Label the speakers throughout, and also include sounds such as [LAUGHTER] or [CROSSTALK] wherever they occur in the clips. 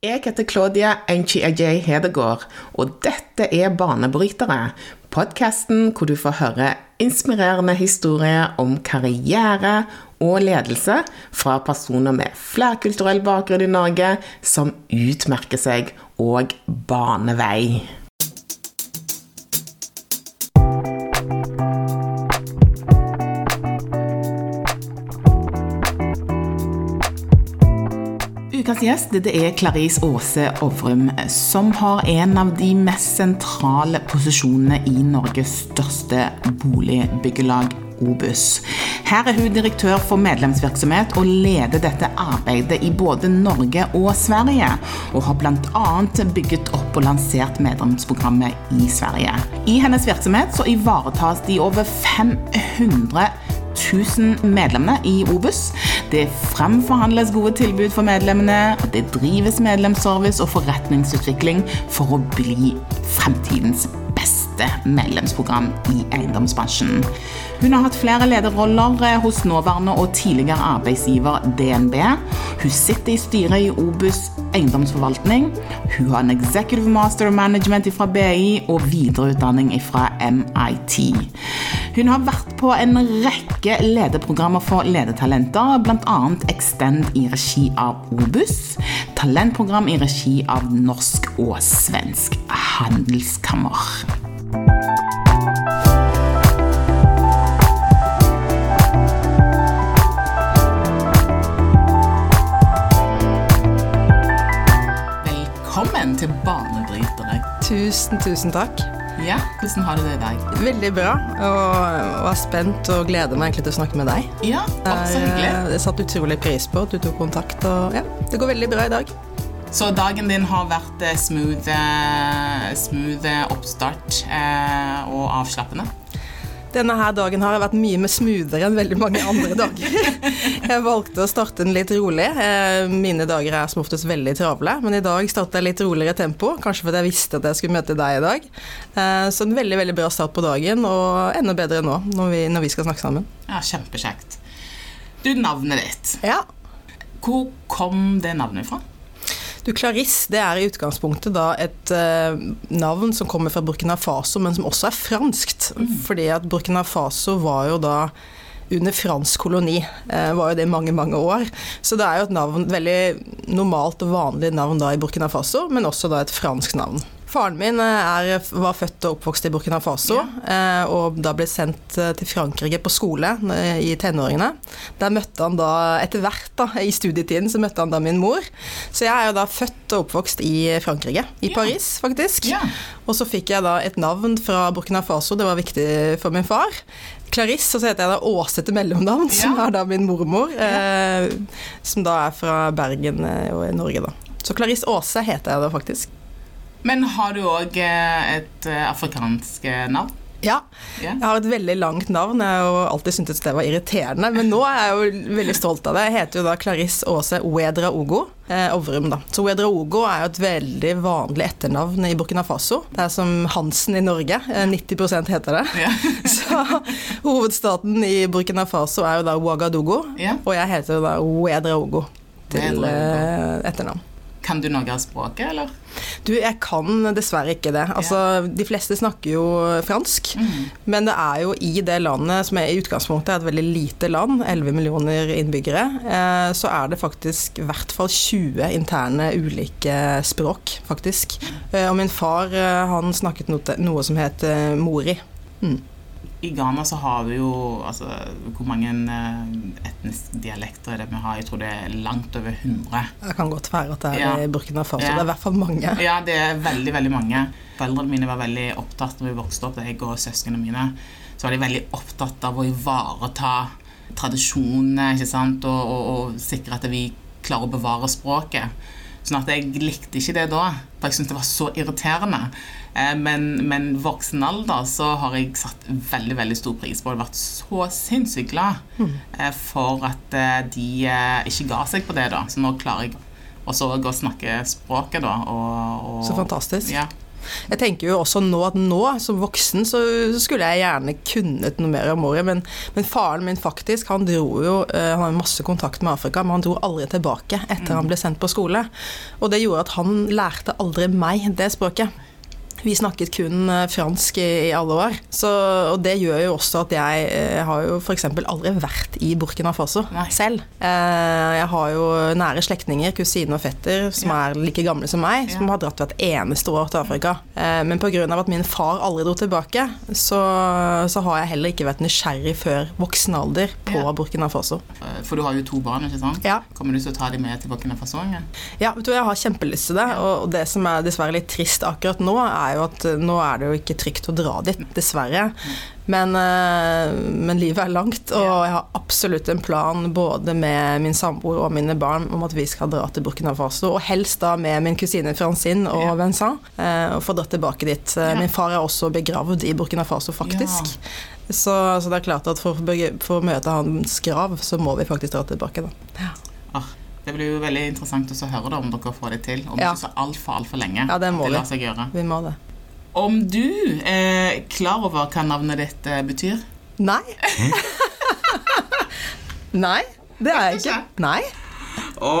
Speaker 1: Jeg heter Claudia Enchi-Ajay Hedegaard, og dette er Banebrytere. Podkasten hvor du får høre inspirerende historier om karriere og ledelse fra personer med flerkulturell bakgrunn i Norge som utmerker seg og baner vei. Ukas gjest det er Clarice Aase Ovrum, som har en av de mest sentrale posisjonene i Norges største boligbyggelag, Obus. Her er hun direktør for medlemsvirksomhet og leder dette arbeidet i både Norge og Sverige, og har bl.a. bygget opp og lansert medlemsprogrammet i Sverige. I hennes virksomhet så ivaretas de over 500 1000 medlemmene i Obus. Det fremforhandles gode tilbud for medlemmene, det drives medlemsservice og forretningsutvikling for å bli fremtidens beste medlemsprogram i eiendomsbransjen. Hun har hatt flere lederroller hos nåværende og tidligere arbeidsgiver DNB. Hun sitter i styret i Obus eiendomsforvaltning. Hun har en executive master management fra BI og videreutdanning fra MIT. Hun har vært på en rekke lederprogrammer for ledertalenter, bl.a. Extend i regi av Obus, talentprogram i regi av Norsk og Svensk Handelskammer. Velkommen til Banebrytere.
Speaker 2: Tusen, tusen takk.
Speaker 1: Ja, Hvordan har du det i dag?
Speaker 2: Veldig bra. Og, og er spent og gleder meg egentlig til å snakke med deg.
Speaker 1: Ja, også hyggelig.
Speaker 2: Jeg, satt satte utrolig pris på at du tok kontakt, og ja, det går veldig bra i dag.
Speaker 1: Så dagen din har vært eh, smooth, eh, smooth eh, oppstart eh, og avslappende?
Speaker 2: Denne her dagen har vært mye mer smoothere enn veldig mange andre dager. [LAUGHS] Jeg valgte å starte den litt rolig. Mine dager er som oftest veldig travle, men i dag startet jeg litt roligere tempo. Kanskje fordi jeg visste at jeg skulle møte deg i dag. Så en veldig veldig bra start på dagen, og enda bedre nå når vi, når vi skal snakke sammen.
Speaker 1: Ja, Kjempekjekt. Du, navnet ditt.
Speaker 2: Ja.
Speaker 1: Hvor kom det navnet fra?
Speaker 2: Clarisse det er i utgangspunktet da et uh, navn som kommer fra Burkina Faso, men som også er franskt. Mm. Fordi at Burkina Faso var jo da under fransk koloni. Uh, var jo det i mange, mange år. Så det er jo et navn, veldig normalt og vanlig navn da i Burkina Faso, men også da et fransk navn. Faren min eh, er, var født og oppvokst i Burkina Faso, ja. og da ble sendt til Frankrike på skole i tenåringene. Der møtte han da, etter hvert da, i studietiden, så møtte han da min mor. Så jeg er jo da født og oppvokst i Frankrike, i ja. Paris faktisk. Ja. Og så fikk jeg da et navn fra Burkina Faso, det var viktig for min far. Clarisse, og så heter jeg da Åse til mellomnavn, som er da min mormor. Eh, som da er fra Bergen og i Norge, da. Så Clarisse Åse heter jeg da faktisk.
Speaker 1: Men har du òg eh, et eh, afrikansk eh, navn?
Speaker 2: Ja. Jeg har et veldig langt navn. Jeg har alltid syntes det var irriterende, men nå er jeg jo veldig stolt av det. Jeg heter jo da Clarisse Aase Ouedraogo eh, Ovrum, da. Så Ouedraogo er jo et veldig vanlig etternavn i Burkina Faso. Det er som Hansen i Norge. 90% heter det. Ja. [LAUGHS] Så hovedstaten i Burkina Faso er jo da Ouagadougou, ja. og jeg heter jo da Ouedraogo til eh, etternavn.
Speaker 1: Kan du noe av språket, eller?
Speaker 2: Du, jeg kan dessverre ikke det. Altså, ja. De fleste snakker jo fransk, mm. men det er jo i det landet, som er i utgangspunktet er et veldig lite land, 11 millioner innbyggere, eh, så er det faktisk i hvert fall 20 interne ulike språk, faktisk. Eh, og min far, eh, han snakket noe, noe som het eh, mori. Mm
Speaker 1: i Ghana så har vi jo altså, Hvor mange uh, etniske dialekter er det vi har? Jeg tror det er langt over 100.
Speaker 2: Det kan godt være at det er ja. i Burkina Faso. Ja. Det er i hvert fall mange.
Speaker 1: Ja, det er veldig, veldig mange. Foreldrene mine var veldig opptatt når vi vokste opp, jeg og søsknene mine, så var de veldig opptatt av å ivareta tradisjonene ikke sant? Og, og, og sikre at vi klarer å bevare språket. Sånn at jeg likte ikke det da, for jeg syntes det var så irriterende. Eh, men, men voksen alder så har jeg satt veldig veldig stor pris på det. Vært så sinnssykt glad mm. for at eh, de ikke ga seg på det. da Så nå klarer jeg også å snakke språket, da. Og,
Speaker 2: og, så fantastisk.
Speaker 1: Ja.
Speaker 2: Jeg tenker jo også nå at nå, som voksen, så, skulle jeg gjerne kunnet noe mer om Moria, men, men, faren min faktisk, han dro jo uh, Han har masse kontakt med Afrika, men han dro aldri tilbake etter mm. han ble sendt på skole. Og det gjorde at han lærte aldri meg det språket. Vi snakket kun eh, fransk i, alle år. Så, og det gjør jo også at jeg, jeg eh, har jo f.eks. aldri vært i Burkina Faso Nei. selv. Eh, jeg har jo nære slektninger, kusine og fetter, som ja. er like gamle som meg, som ja. har dratt hvert eneste år til Afrika. Men pga. at min far aldri dro tilbake, så, så, har jeg heller ikke vært nysgjerrig før voksen alder på ja. Burkina Faso.
Speaker 1: For du har jo to barn, ikke sant?
Speaker 2: Ja.
Speaker 1: Kommer du til å ta dem med til Burkina Faso?
Speaker 2: Ja, vet du, jeg har kjempelyst til det. Og det som er dessverre litt trist akkurat nå, er er jo at eh, nå er det jo ikke trygt å dra dit, dessverre. Men, eh, men, livet er langt, og jeg har absolutt en plan både med min samboer og mine barn om at vi skal dra til Burkina Faso, og helst da med min kusine Francine og Vincent, eh, og få dratt tilbake dit. Min far er også begravd i Burkina Faso, faktisk. Så, så, det er klart at for, for, å møte hans grav, så må vi faktisk dra tilbake, da. Ja.
Speaker 1: Ah, det blir jo veldig interessant å høre da, om dere får det til. Om ja. ikke så altfor altfor lenge.
Speaker 2: Ja, det må
Speaker 1: det lar seg gjøre.
Speaker 2: Vi må det.
Speaker 1: Om du er klar over hva navnet ditt eh, betyr?
Speaker 2: Nei. [LAUGHS] Nei, det er jeg ikke. Nei.
Speaker 1: Å,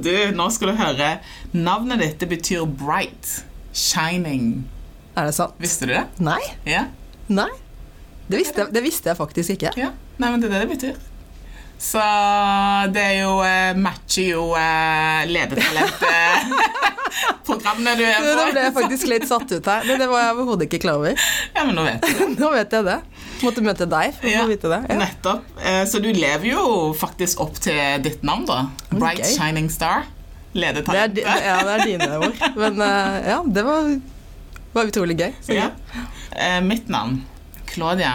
Speaker 1: du, nå skal du høre. Navnet ditt det betyr bright. Shining.
Speaker 2: Er det sant?
Speaker 1: Visste du det?
Speaker 2: Nei.
Speaker 1: Ja.
Speaker 2: Nei. Det visste, det visste jeg faktisk ikke.
Speaker 1: Ja. Nei, men det er det det betyr. Så det er jo eh, matcher jo eh, ledertalentprogrammene [LAUGHS] du er på.
Speaker 2: Nå ble jeg faktisk litt satt ut her. Det, det var jeg overhodet ikke klar over.
Speaker 1: Ja, men nå vet du det. [LAUGHS]
Speaker 2: nå vet jeg det. Måtte møte deg for ja, å vite det.
Speaker 1: Ja. Nettopp. Eh, så du lever jo faktisk opp til ditt navn, da. Bright okay. Shining Star. Ledetalent
Speaker 2: Ja, det er dine [LAUGHS] ord. Men ja, det var, var utrolig gøy.
Speaker 1: Ja. Mitt navn Claudia,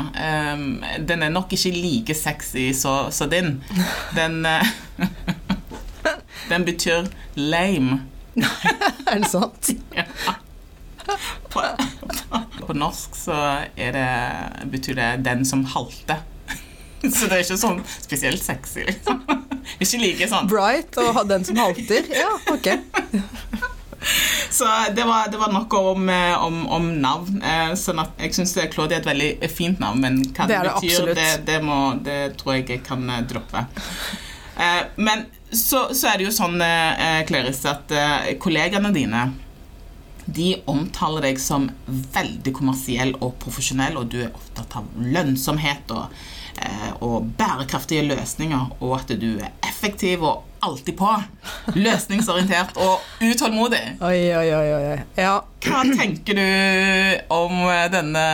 Speaker 1: um, den er nok ikke like sexy som så din. Den, uh, [LAUGHS] den betyr lame. [LAUGHS]
Speaker 2: er det sant? [LAUGHS] Ja.
Speaker 1: På, på, på, norsk så det, betyr det 'den som halter'. Så det er ikke sånn spesielt sexy, liksom. Ikke like sånn.
Speaker 2: Bright og den som halter. Ja, ok. [LAUGHS]
Speaker 1: Så det var, det var noe om, eh, om, om, navn. Eh, sånn jeg syns Claudia er et veldig fint navn, men hva det, det betyr, det, det, må, det, tror jeg jeg kan eh, droppe. Men så, så er det jo sånn, Clarice, at kollegaene dine de omtaler deg som veldig kommersiell og profesjonell, og du er opptatt av lønnsomhet og, og bærekraftige løsninger, og at du er effektiv og alltid på. Løsningsorientert og utålmodig.
Speaker 2: Oi, oi, oi, oi. Ja.
Speaker 1: Hva tenker du om eh, denne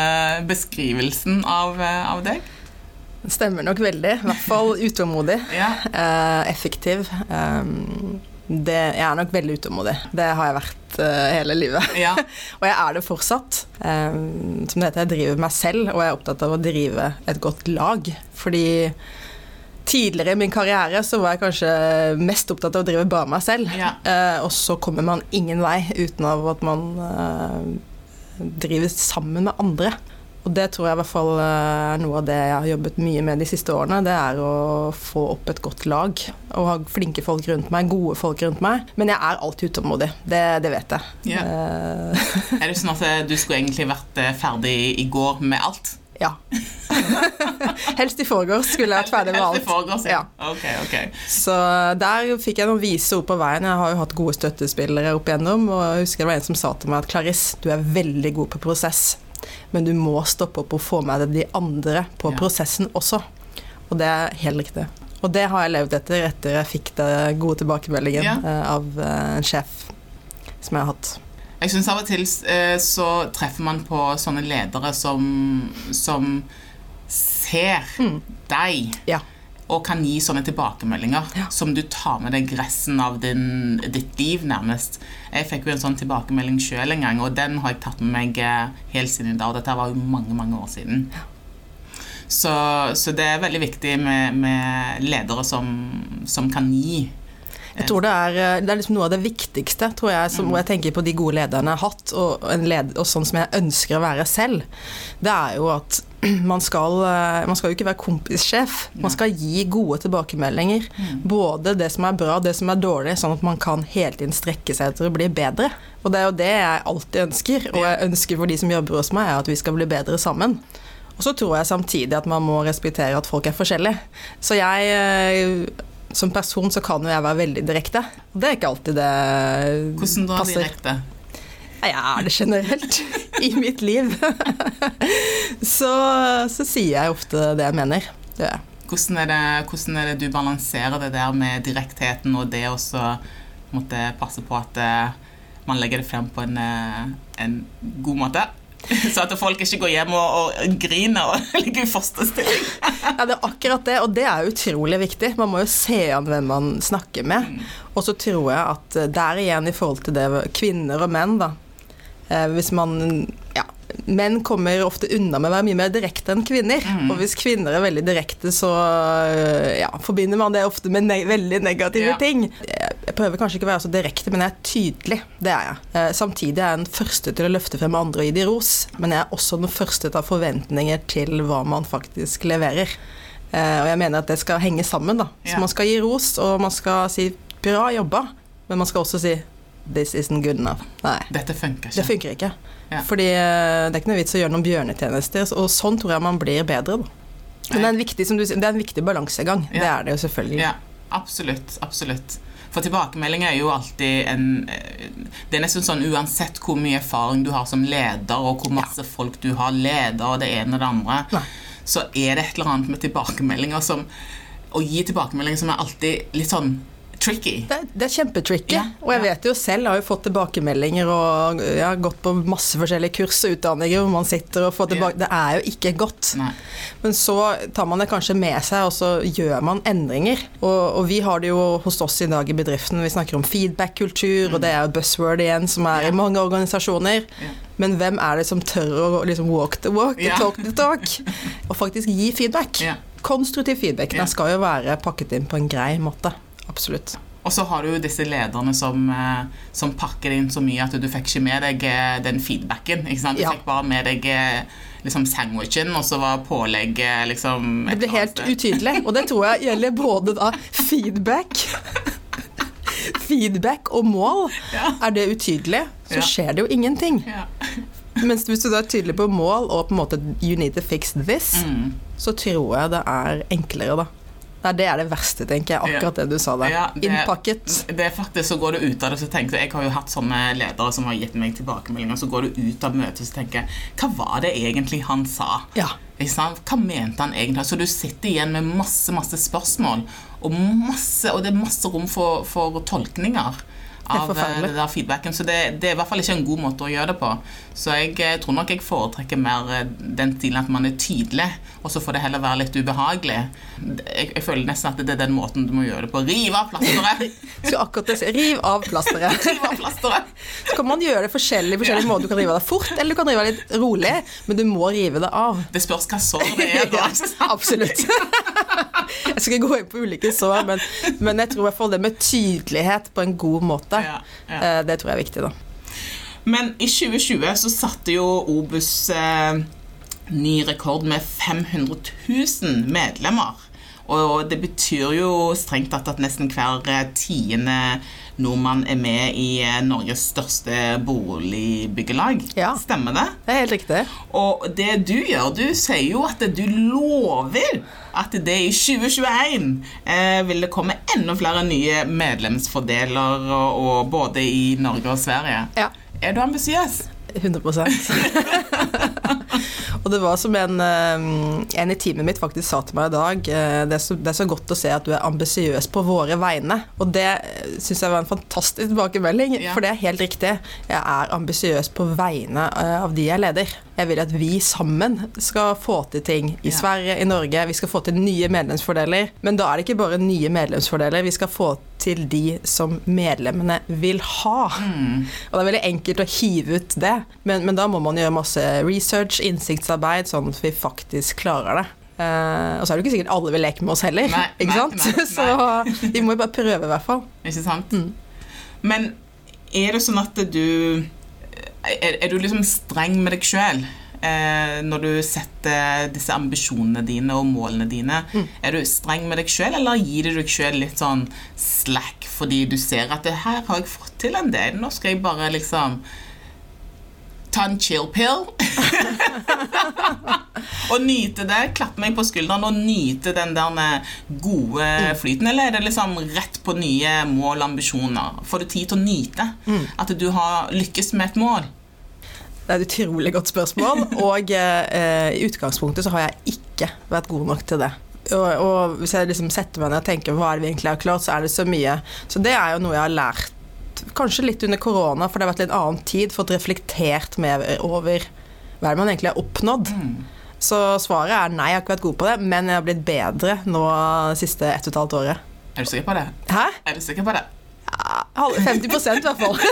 Speaker 1: beskrivelsen av, eh, av deg?
Speaker 2: Stemmer nok veldig. I hvert fall utålmodig.
Speaker 1: ja.
Speaker 2: effektiv. Um, det, jeg er nok veldig utålmodig. Det har jeg vært uh, hele livet.
Speaker 1: Ja. [LAUGHS]
Speaker 2: og jeg er det fortsatt. Um, som det heter, jeg driver meg selv, og jeg er opptatt av å drive et godt lag. Fordi tidligere i min karriere så var jeg kanskje mest opptatt av å drive bare meg selv.
Speaker 1: Ja.
Speaker 2: Uh, og så kommer man ingen vei uten av at man uh, driver sammen med andre. Og det tror jeg i hvert fall eh, er noe av det jeg har jobbet mye med de siste årene. Det er å få opp et godt lag og ha flinke folk rundt meg, gode folk rundt meg. Men jeg er alltid utålmodig. Det, det vet jeg.
Speaker 1: Ja. Eh, [LAUGHS] er det sånn at du skulle egentlig vært eh, ferdig i går med alt?
Speaker 2: Ja. [LAUGHS] Helst i forgårs skulle jeg vært ferdig med alt.
Speaker 1: Helst i forgårs, ja. Okay, okay.
Speaker 2: Så der fikk jeg noen vise ord på veien. Jeg har jo hatt gode støttespillere opp igjennom, og jeg husker det var en som sa til meg at Clarisse, du er veldig god på prosess, men du må stoppe opp og få med deg de andre på ja. prosessen også. Og det er helt riktig. Og det har jeg levd etter etter jeg fikk den gode tilbakemeldingen ja. Eh, av eh, en sjef som jeg har hatt.
Speaker 1: Jeg syns av og til eh, så treffer man på sånne ledere som, som ser mm. deg.
Speaker 2: Ja.
Speaker 1: Og kan gi sånne tilbakemeldinger ja. som du tar med deg resten av din, ditt liv, nærmest. Jeg fikk jo en sånn tilbakemelding sjøl en gang, og den har jeg tatt med meg eh, helt siden i dag. Dette var jo mange, mange år siden. Ja. Så, så, det er veldig viktig med, med ledere som, som kan gi
Speaker 2: jeg tror det er, eh, det er liksom noe av det viktigste, tror jeg, som, mm. jeg tenker på de gode lederne jeg har hatt, og, led, og sånn som jeg ønsker å være selv. Det er jo at [CLEARS THROAT] man skal, eh, man skal jo ikke være kompissjef. Man skal gi gode tilbakemeldinger.
Speaker 1: Mm.
Speaker 2: Både det som er bra, og det som er dårlig, sånn at man kan hele tiden strekke seg etter å bli bedre. Og det er jo det jeg alltid ønsker, og jeg ønsker for de som jobber hos meg, er at vi skal bli bedre sammen. Og så tror jeg samtidig at man må respektere at folk er forskjellige. Så jeg eh, som person så kan jo jeg være veldig direkte. Det er ikke alltid det passer.
Speaker 1: Hvordan da direkte?
Speaker 2: Jeg er det generelt [LAUGHS] i mitt liv. [LAUGHS] så, så sier jeg ofte det jeg mener. Det jeg.
Speaker 1: Hvordan er, det, hvordan er det du balanserer det der med direktheten og det å måtte passe på at eh, man legger det frem på en, eh, en god måte? [LAUGHS] Så at folk ikke går hjem og, og griner og ligger i fosterstilling.
Speaker 2: Ja, det er akkurat det, og det er utrolig viktig. Man må jo se an hvem man snakker med. Og så tror jeg at eh, der igjen i forhold til det kvinner og menn, da. Eh, Hvis man Ja, menn kommer ofte unna med å være mye mer direkte enn kvinner. Og hvis kvinner er veldig direkte, så eh, ja, forbinder man det ofte med ne veldig negative
Speaker 1: Ja.
Speaker 2: ting. Jeg prøver kanskje ikke å være så direkte, men jeg er tydelig. Det er jeg. Eh, Samtidig er jeg den første til å løfte frem andre og gi de ros, men jeg er også den første til å ha forventninger til hva man faktisk leverer. Og jeg mener at det skal henge sammen, da. Så man skal gi ros, og man skal si 'bra jobba', men man skal også si 'this isn't good enough'. Nei.
Speaker 1: Dette funker
Speaker 2: Det
Speaker 1: ikke.
Speaker 2: funker ikke.
Speaker 1: Ja.
Speaker 2: Fordi eh, det er ikke noe vits å gjøre noen bjørnetjenester, og sånn tror jeg man blir bedre. Da. Men det er en viktig, sier, er en viktig balansegang. Det er det jo selvfølgelig.
Speaker 1: Ja, absolutt. Absolutt. For tilbakemeldinger er jo alltid en eh, Det er nesten sånn uansett hvor mye erfaring du har som leder, og hvor masse folk du har leder, og det ene og det andre,
Speaker 2: Nei.
Speaker 1: så er det et eller annet med tilbakemeldinger som Å gi tilbakemeldinger som er alltid litt sånn tricky.
Speaker 2: Det, det er kjempetricky.
Speaker 1: Ja,
Speaker 2: Og jeg
Speaker 1: ja.
Speaker 2: vet jo selv, har jo fått tilbakemeldinger og jeg har gått på masse forskjellige kurs og utdanninger hvor man sitter og får tilbake Det er jo ikke godt.
Speaker 1: Nei.
Speaker 2: Men så tar man det kanskje med seg, og så gjør man endringer. Og, og vi har det jo hos oss i dag i bedriften, vi snakker om feedback-kultur, og det er jo buzzword igjen, som er
Speaker 1: Ja.
Speaker 2: i mange organisasjoner.
Speaker 1: Ja.
Speaker 2: Men hvem er det som tør å liksom walk the walk,
Speaker 1: yeah.
Speaker 2: talk the talk, og faktisk gi feedback?
Speaker 1: Ja.
Speaker 2: Konstruktiv feedback.
Speaker 1: Ja.
Speaker 2: Den skal jo være pakket inn på en grei måte. Absolutt.
Speaker 1: Og så har du jo disse lederne som, eh, som pakker inn så mye at du fikk ikke med deg eh, den feedbacken. Ikke sant? Du
Speaker 2: Ja.
Speaker 1: fikk bare med deg eh, liksom sandwichen, og så var pålegget liksom
Speaker 2: Det
Speaker 1: ble
Speaker 2: helt utydelig, og det tror jeg gjelder både da feedback [LAUGHS] Feedback og mål.
Speaker 1: Ja.
Speaker 2: Er det utydelig, så
Speaker 1: Ja.
Speaker 2: skjer det jo ingenting.
Speaker 1: Ja. [LAUGHS]
Speaker 2: Mens hvis du da er tydelig på mål og på en måte you need to fix this,
Speaker 1: Mm.
Speaker 2: så tror jeg det er enklere, da. Nei, det er det verste, tenker jeg. Akkurat det du sa der.
Speaker 1: Ja, det-
Speaker 2: Innpakket.
Speaker 1: Det er faktisk, så går du ut av det, så tenker jeg har jo hatt sånne ledere som har gitt meg tilbakemeldinger, så går du ut av møtet og tenker Hva var det egentlig han sa?
Speaker 2: Ja.
Speaker 1: Hva mente han egentlig? Så du sitter igjen med masse masse spørsmål, og, masse, og det er masse rom for, for tolkninger av eh, det der feedbacken. Så det, det er i hvert fall ikke en god måte å gjøre det på. Så jeg eh, tror nok jeg foretrekker mer eh, den stilen at man er tydelig, og så får det heller være litt ubehagelig. Jeg, jeg føler nesten at det er den måten du må gjøre det på. Riv av plasteret! [LAUGHS]
Speaker 2: så akkurat det. Riv av plasteret. [LAUGHS]
Speaker 1: Riv av plasteret!
Speaker 2: Så kan man gjøre det forskjellig, forskjellige måter. Du kan rive av det fort, eller du kan rive av litt rolig, men du må rive det av.
Speaker 1: Det spørs hva sår det er. [LAUGHS] da.
Speaker 2: Ja, absolutt. Jeg skal ikke gå inn på ulike sår, men, men jeg tror i hvert fall det med tydelighet på en god måte,
Speaker 1: Ja, ja.
Speaker 2: eh, det tror jeg er viktig, da.
Speaker 1: Men i 2020 så satte jo Obus eh, ny rekord med 500 000 medlemmer. Og det betyr jo strengt tatt at nesten hver eh, tiende nordmann er med i eh, Norges største boligbyggelag.
Speaker 2: Ja.
Speaker 1: Stemmer det?
Speaker 2: Det er helt riktig.
Speaker 1: Og det du gjør, du sier jo at du lover at det i 2021 eh, vil det komme enda flere nye medlemsfordeler, og, og både i Norge og Sverige.
Speaker 2: Ja.
Speaker 1: Er du ambisiøs?
Speaker 2: 100 [LAUGHS] [LAUGHS] Og det var som en, eh, en i teamet mitt faktisk sa til meg i dag eh, det er, så, det er så godt å se at du er ambisiøs på våre vegne. Og det syns jeg var en fantastisk tilbakemelding,
Speaker 1: Ja.
Speaker 2: for det er helt riktig. Jeg er ambisiøs på vegne eh, av de jeg leder. Jeg vil at vi sammen skal få til ting i
Speaker 1: Ja.
Speaker 2: Sverige, i Norge. Vi skal få til nye medlemsfordeler. Men da er det ikke bare nye medlemsfordeler. Vi skal få til de som medlemmene vil ha.
Speaker 1: Mm.
Speaker 2: Og det er veldig enkelt å hive ut det, men, men da må man gjøre masse research, innsiktsarbeid, sånn at vi faktisk klarer det. Uh, og så er det ikke sikkert alle vil leke med oss heller,
Speaker 1: Nei,
Speaker 2: ikke
Speaker 1: nei,
Speaker 2: sant?
Speaker 1: nei, [LAUGHS]
Speaker 2: så vi må jo bare prøve, i hvert fall.
Speaker 1: Ikke sant?
Speaker 2: Mm.
Speaker 1: Men er det sånn at du er, er du liksom streng med deg sjøl? Eh, når du setter disse ambisjonene dine og målene dine? Er du streng med deg sjøl, eller gir du deg sjøl litt sånn slack fordi du ser at det her har jeg fått til en del, nå skal jeg bare liksom ta en chill pill. [LAUGHS] og nyte det. Klappe meg på skulderen og nyte den der gode flyten. Eller er det liksom rett på nye mål og ambisjoner? Får du tid til å nyte at du har lykkes med et mål?
Speaker 2: Det er et utrolig godt spørsmål, og eh, i utgangspunktet så har jeg ikke vært god nok til det. Og, og hvis jeg liksom setter meg ned og tenker hva er det vi egentlig har klart, så er det så mye. Så det er jo noe jeg har lært kanskje litt under korona, for det har vært litt annen tid, fått reflektert mer over hva er det man egentlig har oppnådd.
Speaker 1: Mm.
Speaker 2: Så svaret er nei, jeg har ikke vært god på det, men jeg har blitt bedre nå siste ett og et halvt året.
Speaker 1: Er du sikker på det?
Speaker 2: Hæ?
Speaker 1: Er du sikker på det?
Speaker 2: Ja, 50 i hvert fall. [LAUGHS]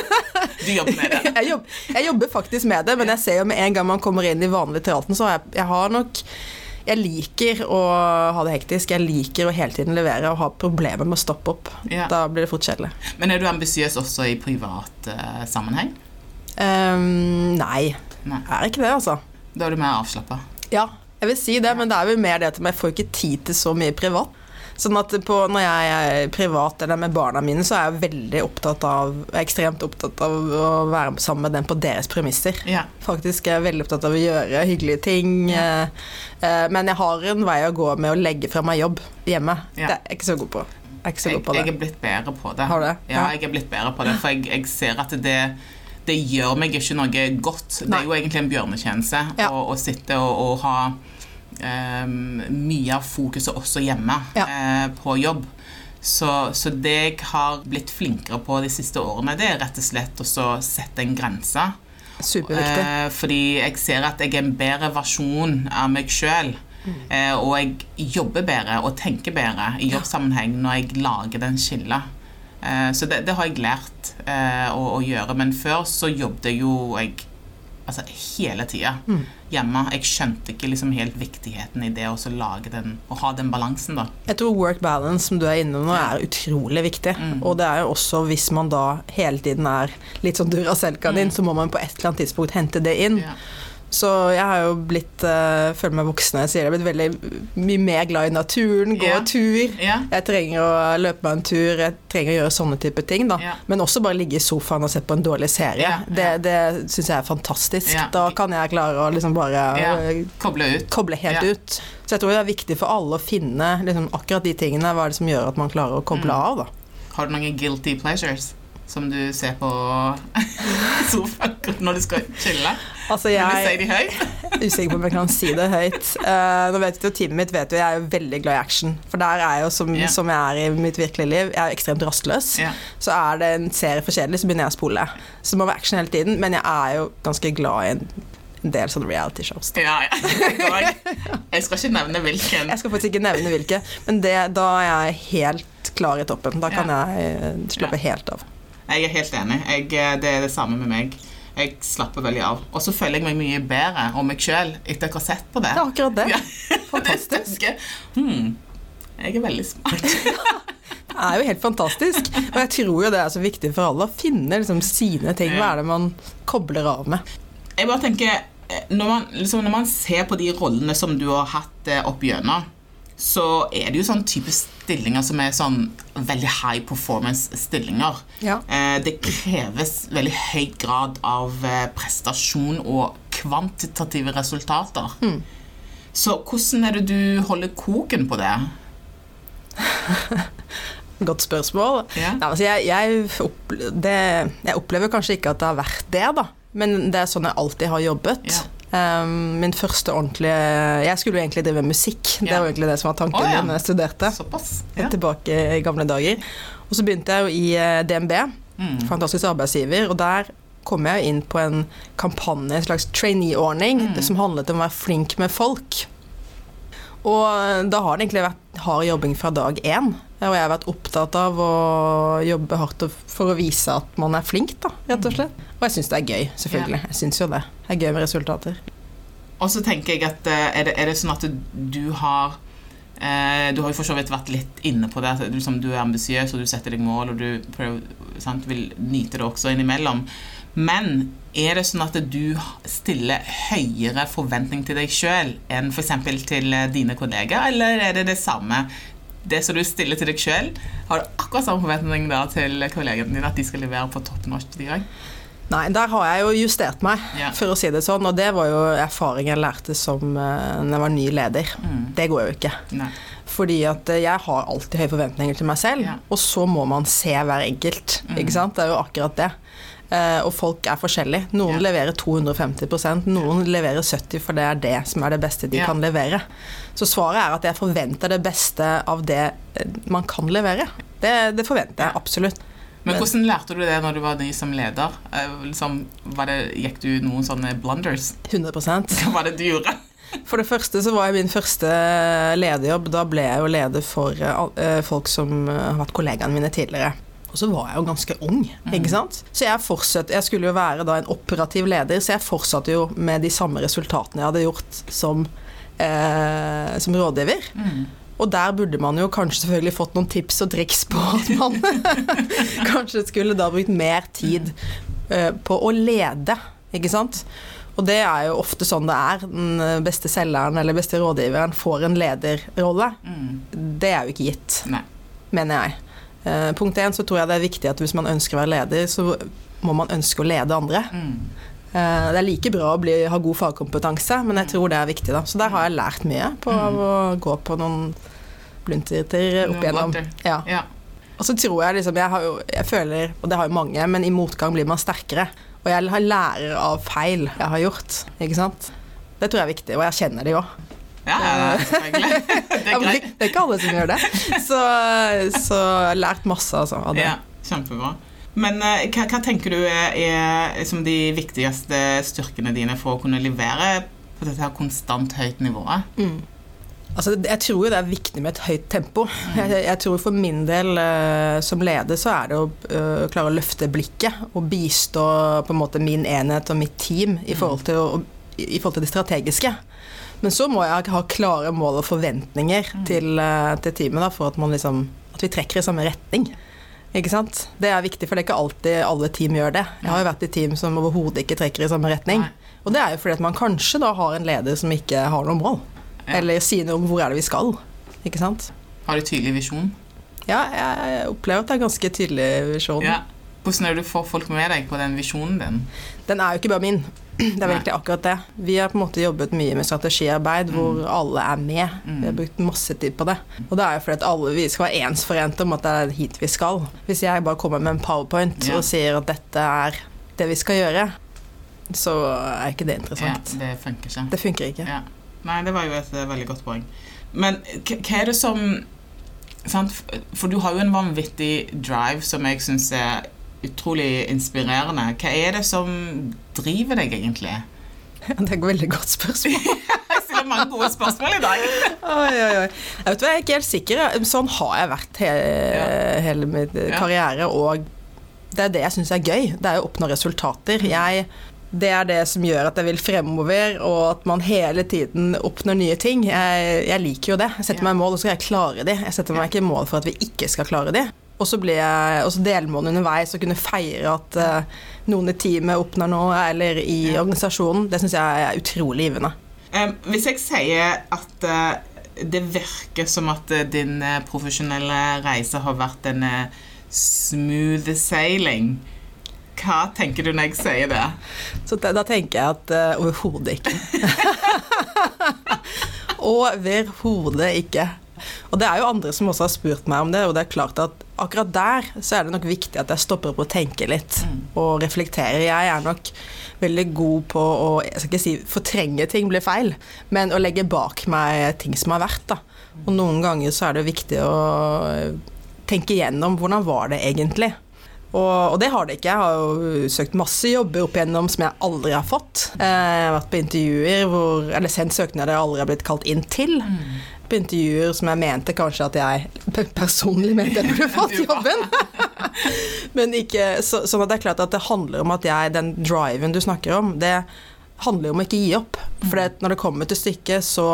Speaker 1: Du jobber med det?
Speaker 2: jeg, jobber, jeg jobber faktisk med det, men jeg ser jo med en gang man kommer inn i vanlig teater, så jeg, jeg har nok jeg liker å ha det hektisk. Jeg liker å hele tiden levere og ha problemer med å stoppe opp.
Speaker 1: Ja.
Speaker 2: Da blir det fort kjedelig.
Speaker 1: Men er du ambisiøs også i privat uh, sammenheng?
Speaker 2: Um, nei,
Speaker 1: Nei.
Speaker 2: jeg er ikke det, altså.
Speaker 1: Da er du mer avslappa?
Speaker 2: Ja, jeg vil si det, men det er jo mer det at jeg får ikke tid til så mye privat. Sånn at på, når jeg er privat eller med barna mine, så er jeg veldig opptatt av ekstremt opptatt av å være sammen med dem på deres premisser.
Speaker 1: Ja.
Speaker 2: Faktisk er jeg veldig opptatt av å gjøre hyggelige ting. Ja. eh, Men jeg har en vei å gå med å legge fra meg jobb hjemme.
Speaker 1: Ja.
Speaker 2: Det er jeg ikke så god på. Jeg er
Speaker 1: Jeg, jeg er blitt bedre på det.
Speaker 2: Har du det?
Speaker 1: Ja, jeg er blitt bedre på det, for jeg, jeg ser at det det gjør meg ikke noe godt. Det er jo egentlig en bjørnetjeneste
Speaker 2: Ja.
Speaker 1: å, å sitte og, og ha mye av fokuset også hjemme
Speaker 2: Ja.
Speaker 1: eh, på jobb. Så, så det jeg har blitt flinkere på de siste årene, det er rett og slett å sette en grense.
Speaker 2: Superviktig.
Speaker 1: Eh, fordi jeg ser at jeg er en bedre versjon av meg sjøl. Mm. og jeg jobber bedre og tenker bedre i jobbsammenheng når jeg lager den skillet. Eh, så det, det har jeg lært eh, å, å gjøre. Men før så jobbet jo jeg altså, hele tida hjemme. Jeg skjønte ikke liksom helt viktigheten i det å lage den, å ha den balansen, da.
Speaker 2: Jeg tror work balance, som du er inne nå, er utrolig viktig.
Speaker 1: Mm.
Speaker 2: Og det er jo også hvis man da hele tiden er litt sånn Duracell-kanin, så må man på et eller annet tidspunkt hente det inn.
Speaker 1: Ja.
Speaker 2: Så jeg har jo blitt, uh, føler meg voksen jeg sier det, jeg har blitt veldig mye mer glad i naturen, gå
Speaker 1: yeah.
Speaker 2: tur.
Speaker 1: Yeah.
Speaker 2: Jeg trenger å løpe meg en tur, jeg trenger å gjøre sånne type ting. da.
Speaker 1: Yeah.
Speaker 2: Men også bare ligge i sofaen og se på en dårlig serie. Det, det syns jeg er fantastisk. Da kan jeg klare å liksom bare øh,
Speaker 1: Koble ut.
Speaker 2: koble helt ut. Så jeg tror det er viktig for alle å finne liksom, akkurat de tingene. Hva er det som gjør at man klarer å koble
Speaker 1: Mm.
Speaker 2: av, da.
Speaker 1: Har du noen guilty pleasures som du ser på [LAUGHS] sofaen når du skal chille?
Speaker 2: Altså,
Speaker 1: Vil du si
Speaker 2: jeg
Speaker 1: de høyt?
Speaker 2: er [LAUGHS] usikker på om jeg kan si det høyt. Uh, nå vet du, Teamet mitt vet jo jeg er jo veldig glad i action. For der er jeg jo, som,
Speaker 1: yeah.
Speaker 2: som jeg er i mitt virkelige liv, jeg er jo ekstremt rastløs.
Speaker 1: Yeah.
Speaker 2: Så er det en serie for kjedelig, så begynner jeg å spole. Så det må være action hele tiden. Men jeg er jo ganske glad i en, en del sånne reality shows.
Speaker 1: Ja, ja. Jeg skal ikke nevne hvilken.
Speaker 2: Jeg skal faktisk ikke nevne hvilke, men det, da er jeg helt klar i toppen. Da kan
Speaker 1: Ja.
Speaker 2: jeg eh, slappe helt av.
Speaker 1: Jeg er helt enig. Jeg, det er det samme med meg. Jeg slapper veldig av. Og så føler jeg meg mye bedre om meg sjøl etter jeg har sett på det.
Speaker 2: Det er akkurat det. [LAUGHS]
Speaker 1: Ja.
Speaker 2: Fantastisk.
Speaker 1: det Hmm, jeg er veldig smart. [LAUGHS]
Speaker 2: Det er jo helt fantastisk. Og jeg tror jo det er så viktig for alle å finne liksom sine ting. Hva er det man kobler av med?
Speaker 1: Jeg bare tenker eh, når man, liksom, når man ser på de rollene som du har hatt eh, opp gjennom, så er det jo sånn type stillinger som er sånn veldig high performance-stillinger.
Speaker 2: Ja.
Speaker 1: Eh, det kreves veldig høy grad av eh, prestasjon og kvantitative resultater.
Speaker 2: Mm.
Speaker 1: Så hvordan er det du holder koken på det? [LAUGHS]
Speaker 2: Godt spørsmål.
Speaker 1: Ja.
Speaker 2: Nei, altså jeg, jeg, opple det, jeg opplever kanskje ikke at det har vært det, da. Men det er sånn jeg alltid har jobbet.
Speaker 1: Ja.
Speaker 2: Um, min første ordentlige Jeg skulle jo egentlig drive med musikk. Det var egentlig det som var tanken
Speaker 1: oh, ja.
Speaker 2: min når jeg studerte.
Speaker 1: Ja.
Speaker 2: Tilbake i gamle dager. Og så begynte jeg jo i eh, DNB,
Speaker 1: Mm.
Speaker 2: fantastisk arbeidsgiver, og der kom jeg inn på en kampanje, en slags trainee-ordning,
Speaker 1: Mm.
Speaker 2: som handlet om å være flink med folk. Og da har det egentlig vært hard jobbing fra dag én. Og jeg har vært opptatt av å jobbe hardt for å vise at man er flink, da, rett og slett. Og jeg syns det er gøy, selvfølgelig. Jeg syns jo det. Det er gøy med resultater.
Speaker 1: Og så tenker jeg at eh, er det, er det sånn at du har eh, Du har jo for så vidt vært litt inne på det. At liksom, du er ambisiøs, og du setter deg mål, og du prøver, sant, vil nyte det også innimellom. Men er det sånn at du stiller høyere forventning til deg sjøl enn f.eks. til dine kollegaer, eller er det det samme? Det som du stiller til deg sjøl, har du akkurat samme forventning da til kollegene dine at de skal levere på topp norsk, de òg?
Speaker 2: Nei, der har jeg jo justert meg,
Speaker 1: yeah.
Speaker 2: for å si det sånn. Og det var jo erfaring jeg lærte som uh, når jeg var ny leder.
Speaker 1: Mm.
Speaker 2: Det går jo ikke.
Speaker 1: Nei.
Speaker 2: Fordi at eh, jeg har alltid høye forventninger til meg selv,
Speaker 1: yeah.
Speaker 2: og så må man se hver enkelt.
Speaker 1: Mm.
Speaker 2: Ikke sant? Det er jo akkurat det. Eh, og folk er forskjellige. Noen
Speaker 1: Ja.
Speaker 2: leverer 250% noen leverer 70 for det er det som er det beste de
Speaker 1: Ja.
Speaker 2: kan levere. Så svaret er at jeg forventer det beste av det eh, man kan levere. Det, det forventer jeg absolutt.
Speaker 1: Men
Speaker 2: Men-
Speaker 1: hvordan lærte du det når du var ny som leder? Eh, Liksom, var det, gikk du noen sånne blunders?
Speaker 2: 100
Speaker 1: Hva var det du gjorde?
Speaker 2: For det første så var jeg min første lederjobb. Da ble jeg jo leder for folk som har vært kollegaene mine tidligere. Og så var jeg jo ganske ung, ikke sant. Så jeg fortsatte Jeg skulle jo være da en operativ leder, så jeg fortsatte jo med de samme resultatene jeg hadde gjort som, eh, som rådgiver.
Speaker 1: Mm.
Speaker 2: Og der burde man jo kanskje selvfølgelig fått noen tips og triks på at man [LAUGHS] kanskje skulle da brukt mer tid eh, på å lede, ikke sant. Og det er jo ofte sånn det er. Den beste selgeren eller beste rådgiveren får en lederrolle.
Speaker 1: Mm.
Speaker 2: Det er jo ikke gitt,
Speaker 1: Nei.
Speaker 2: mener jeg. Eh, punkt én så tror jeg det er viktig at hvis man ønsker å være leder, så må man ønske å lede andre.
Speaker 1: Mm.
Speaker 2: Eh, det er like bra å bli, ha god fagkompetanse, men jeg tror det er viktig. da. Så der har jeg lært mye på mm. å gå på noen blunterter opp igjennom. Ja.
Speaker 1: Ja.
Speaker 2: Og så tror jeg liksom jeg, har jo, jeg føler, og det har jo mange, men i motgang blir man sterkere. Og jeg har lærer av feil jeg har gjort, ikke sant. Det tror jeg er viktig, og jeg kjenner det jo.
Speaker 1: Ja, ja, selvfølgelig. [LAUGHS] Det er
Speaker 2: Det
Speaker 1: greit.
Speaker 2: det er ikke alle som gjør det. Så, så lært masse altså, av det.
Speaker 1: Ja, kjempebra. Men eh, hva, hva tenker du er, er som de viktigste styrkene dine for å kunne levere på dette her konstant høyt nivået?
Speaker 2: Mm. Altså, jeg tror jo det er viktig med et høyt tempo. Jeg, jeg tror for min del uh, som leder så er det å uh, klare å løfte blikket og bistå på en måte min enhet og mitt team i forhold til, å, i forhold til det strategiske. Men så må jeg ha klare mål og forventninger til, eh, til teamet da, for at, man liksom, at vi trekker i samme retning. Ikke sant? Det er viktig, for det er ikke alltid alle team gjør det. Jeg har jo vært i team som overhodet ikke trekker i samme retning.
Speaker 1: Nei.
Speaker 2: Og det er jo fordi at man kanskje da har en leder som ikke har noe mål.
Speaker 1: Ja.
Speaker 2: Eller sier noe om hvor er det vi skal. Ikke sant?
Speaker 1: Har du tydelig visjon?
Speaker 2: Ja, jeg opplever at det er ganske tydelig visjon.
Speaker 1: Ja. Hvordan er det du får folk med deg på den visjonen din?
Speaker 2: Den er jo ikke bare min. Det er virkelig akkurat det. Vi har på en måte jobbet mye med strategiarbeid hvor alle er med.
Speaker 1: Mm.
Speaker 2: Vi har brukt masse tid på det. Og det er jo fordi at alle vi skal være ensforente om at det er hit vi skal. Hvis jeg bare kommer med en powerpoint
Speaker 1: Ja.
Speaker 2: og sier at dette er det vi skal gjøre, så er ikke det
Speaker 1: Ja,
Speaker 2: interessant.
Speaker 1: det funker ikke.
Speaker 2: Det funker ikke.
Speaker 1: Ja. Nei, det var jo et eh, veldig godt poeng. Men hva er det som sant? For du har jo en vanvittig drive som jeg syns er utrolig inspirerende. Hva er det som driver deg, egentlig?
Speaker 2: Det er et veldig godt spørsmål. [LAUGHS]
Speaker 1: Jeg stiller mange gode spørsmål i dag.
Speaker 2: Oi, oi, oi. Jeg vet hva, jeg er ikke helt sikker. Sånn har jeg vært he hele min
Speaker 1: Ja.
Speaker 2: karriere, og det er det jeg syns er gøy. Det er å oppnå resultater. Jeg, det er det som gjør at jeg vil fremover, og at man hele tiden oppnår nye ting. Jeg, jeg liker jo det. Jeg setter
Speaker 1: Ja.
Speaker 2: meg mål, og så skal jeg klare de. Jeg setter meg ikke mål for at vi ikke skal klare de. Og så ble jeg også deler underveis og kunne feire at uh, noen i teamet oppnår noe, eller i
Speaker 1: Ja.
Speaker 2: organisasjonen. Det syns jeg er utrolig givende.
Speaker 1: Um, hvis jeg sier at uh, det virker som at uh, din profesjonelle reise har vært en smooth sailing, hva tenker du når jeg sier det?
Speaker 2: Så da, da tenker jeg at uh, overhodet ikke. [LAUGHS] overhodet ikke. Og det er jo andre som også har spurt meg om det, og det er klart at akkurat der så er det nok viktig at jeg stopper opp og tenker litt, og reflekterer. Jeg er nok veldig god på å jeg skal ikke si fortrenge ting blir feil, men å legge bak meg ting som har vært. da. Og noen ganger så er det viktig å tenke igjennom hvordan var det egentlig. Og, og det har det ikke. Jeg har jo søkt masse jobber opp igjennom som jeg aldri har fått. Eh, Jeg har vært på intervjuer hvor, eller sendt søknader jeg aldri har blitt kalt inn til. På intervjuer som jeg mente kanskje at jeg personlig mente jeg burde fått [LAUGHS] jobben. [LAUGHS] Men ikke, så, sånn at det er klart at det handler om at jeg, den driven du snakker om, det handler om å ikke gi opp. For det, når det kommer til stykket, så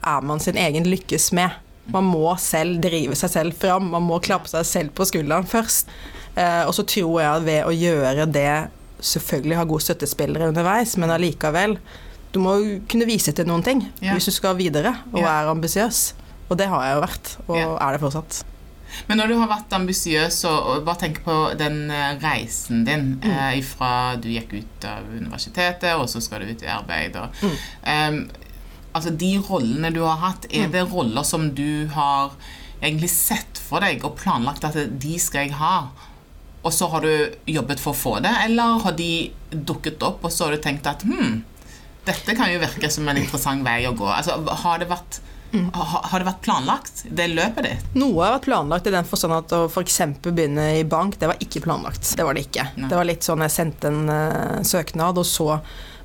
Speaker 2: er man sin egen lykkes med. Man må selv drive seg selv fram. Man må klappe seg selv på skulderen først. Eh, og så tror jeg at ved å gjøre det selvfølgelig ha gode støttespillere underveis, men allikevel Du må jo kunne vise til noen ting
Speaker 1: Ja.
Speaker 2: hvis du skal videre og
Speaker 1: Ja.
Speaker 2: er ambisiøs. Og det har jeg jo vært, og
Speaker 1: Ja.
Speaker 2: er det fortsatt.
Speaker 1: Men når du har vært ambisiøs, og, bare tenk på den eh, reisen din
Speaker 2: Mm.
Speaker 1: eh, ifra du gikk ut av universitetet, og så skal du ut i arbeid og
Speaker 2: Mm.
Speaker 1: eh, Altså, de rollene du har hatt, er
Speaker 2: Mm.
Speaker 1: det roller som du har egentlig sett for deg og planlagt at de skal jeg ha? Og så har du jobbet for å få det, eller har de dukket opp, og så har du tenkt at hm, dette kan jo virke som en interessant vei å gå. Altså, har det vært,
Speaker 2: Mm.
Speaker 1: ha, har det vært planlagt, det løpet ditt?
Speaker 2: Noe har vært planlagt i den forstand at å f.eks. begynne i bank, det var ikke planlagt. Det var det ikke.
Speaker 1: Nei.
Speaker 2: Det var litt sånn jeg sendte en uh, søknad, og så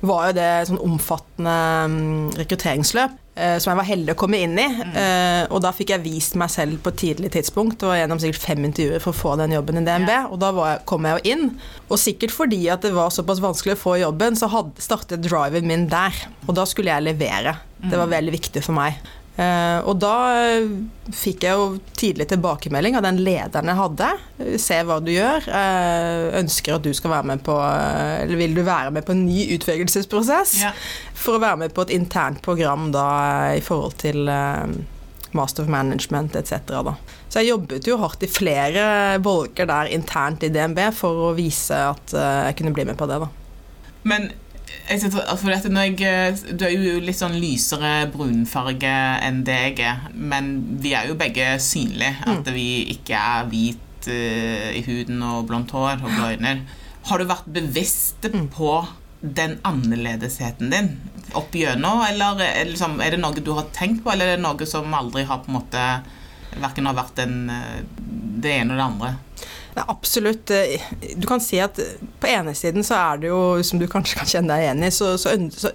Speaker 2: var jo det sånn omfattende um, rekrutteringsløp. Eh, som jeg var heldig å komme inn i. eh, og da fikk jeg vist meg selv på et tidlig tidspunkt, og gjennom sikkert fem intervjuer for å få den jobben i DNB.
Speaker 1: Ja.
Speaker 2: Og da var jeg, kom jeg jo inn. Og sikkert fordi at det var såpass vanskelig å få jobben, så hadde, startet driven min der. Og da skulle jeg levere. Det var veldig viktig for meg. Eh, og da eh, fikk jeg jo tidlig tilbakemelding av den lederen jeg hadde. Eh, Se hva du gjør. Ønsker at du skal være med på Eller vil du være med på en ny utvelgelsesprosess?
Speaker 1: Ja.
Speaker 2: For å være med på et internt program da i forhold til Master of Management etc. Da. Så jeg jobbet jo hardt i flere bolker der internt i DNB for å vise at jeg kunne bli med på det. da.
Speaker 1: Men sitter, når jeg, eh, du er jo litt sånn lysere brunfarge enn det jeg er, men vi er jo begge synlige. At vi ikke er hvit uh, i huden og blondt hår og blå øyne. Har du vært bevisst på den annerledesheten din opp gjennom, eller er det liksom, er det noe du har tenkt på, eller er det noe som aldri har på en måte Verken har vært en, eh, det ene og det andre?
Speaker 2: Nei, absolutt. Eh, Du kan si at på ene siden så er det jo, som du kanskje kan kjenne deg igjen i, så, så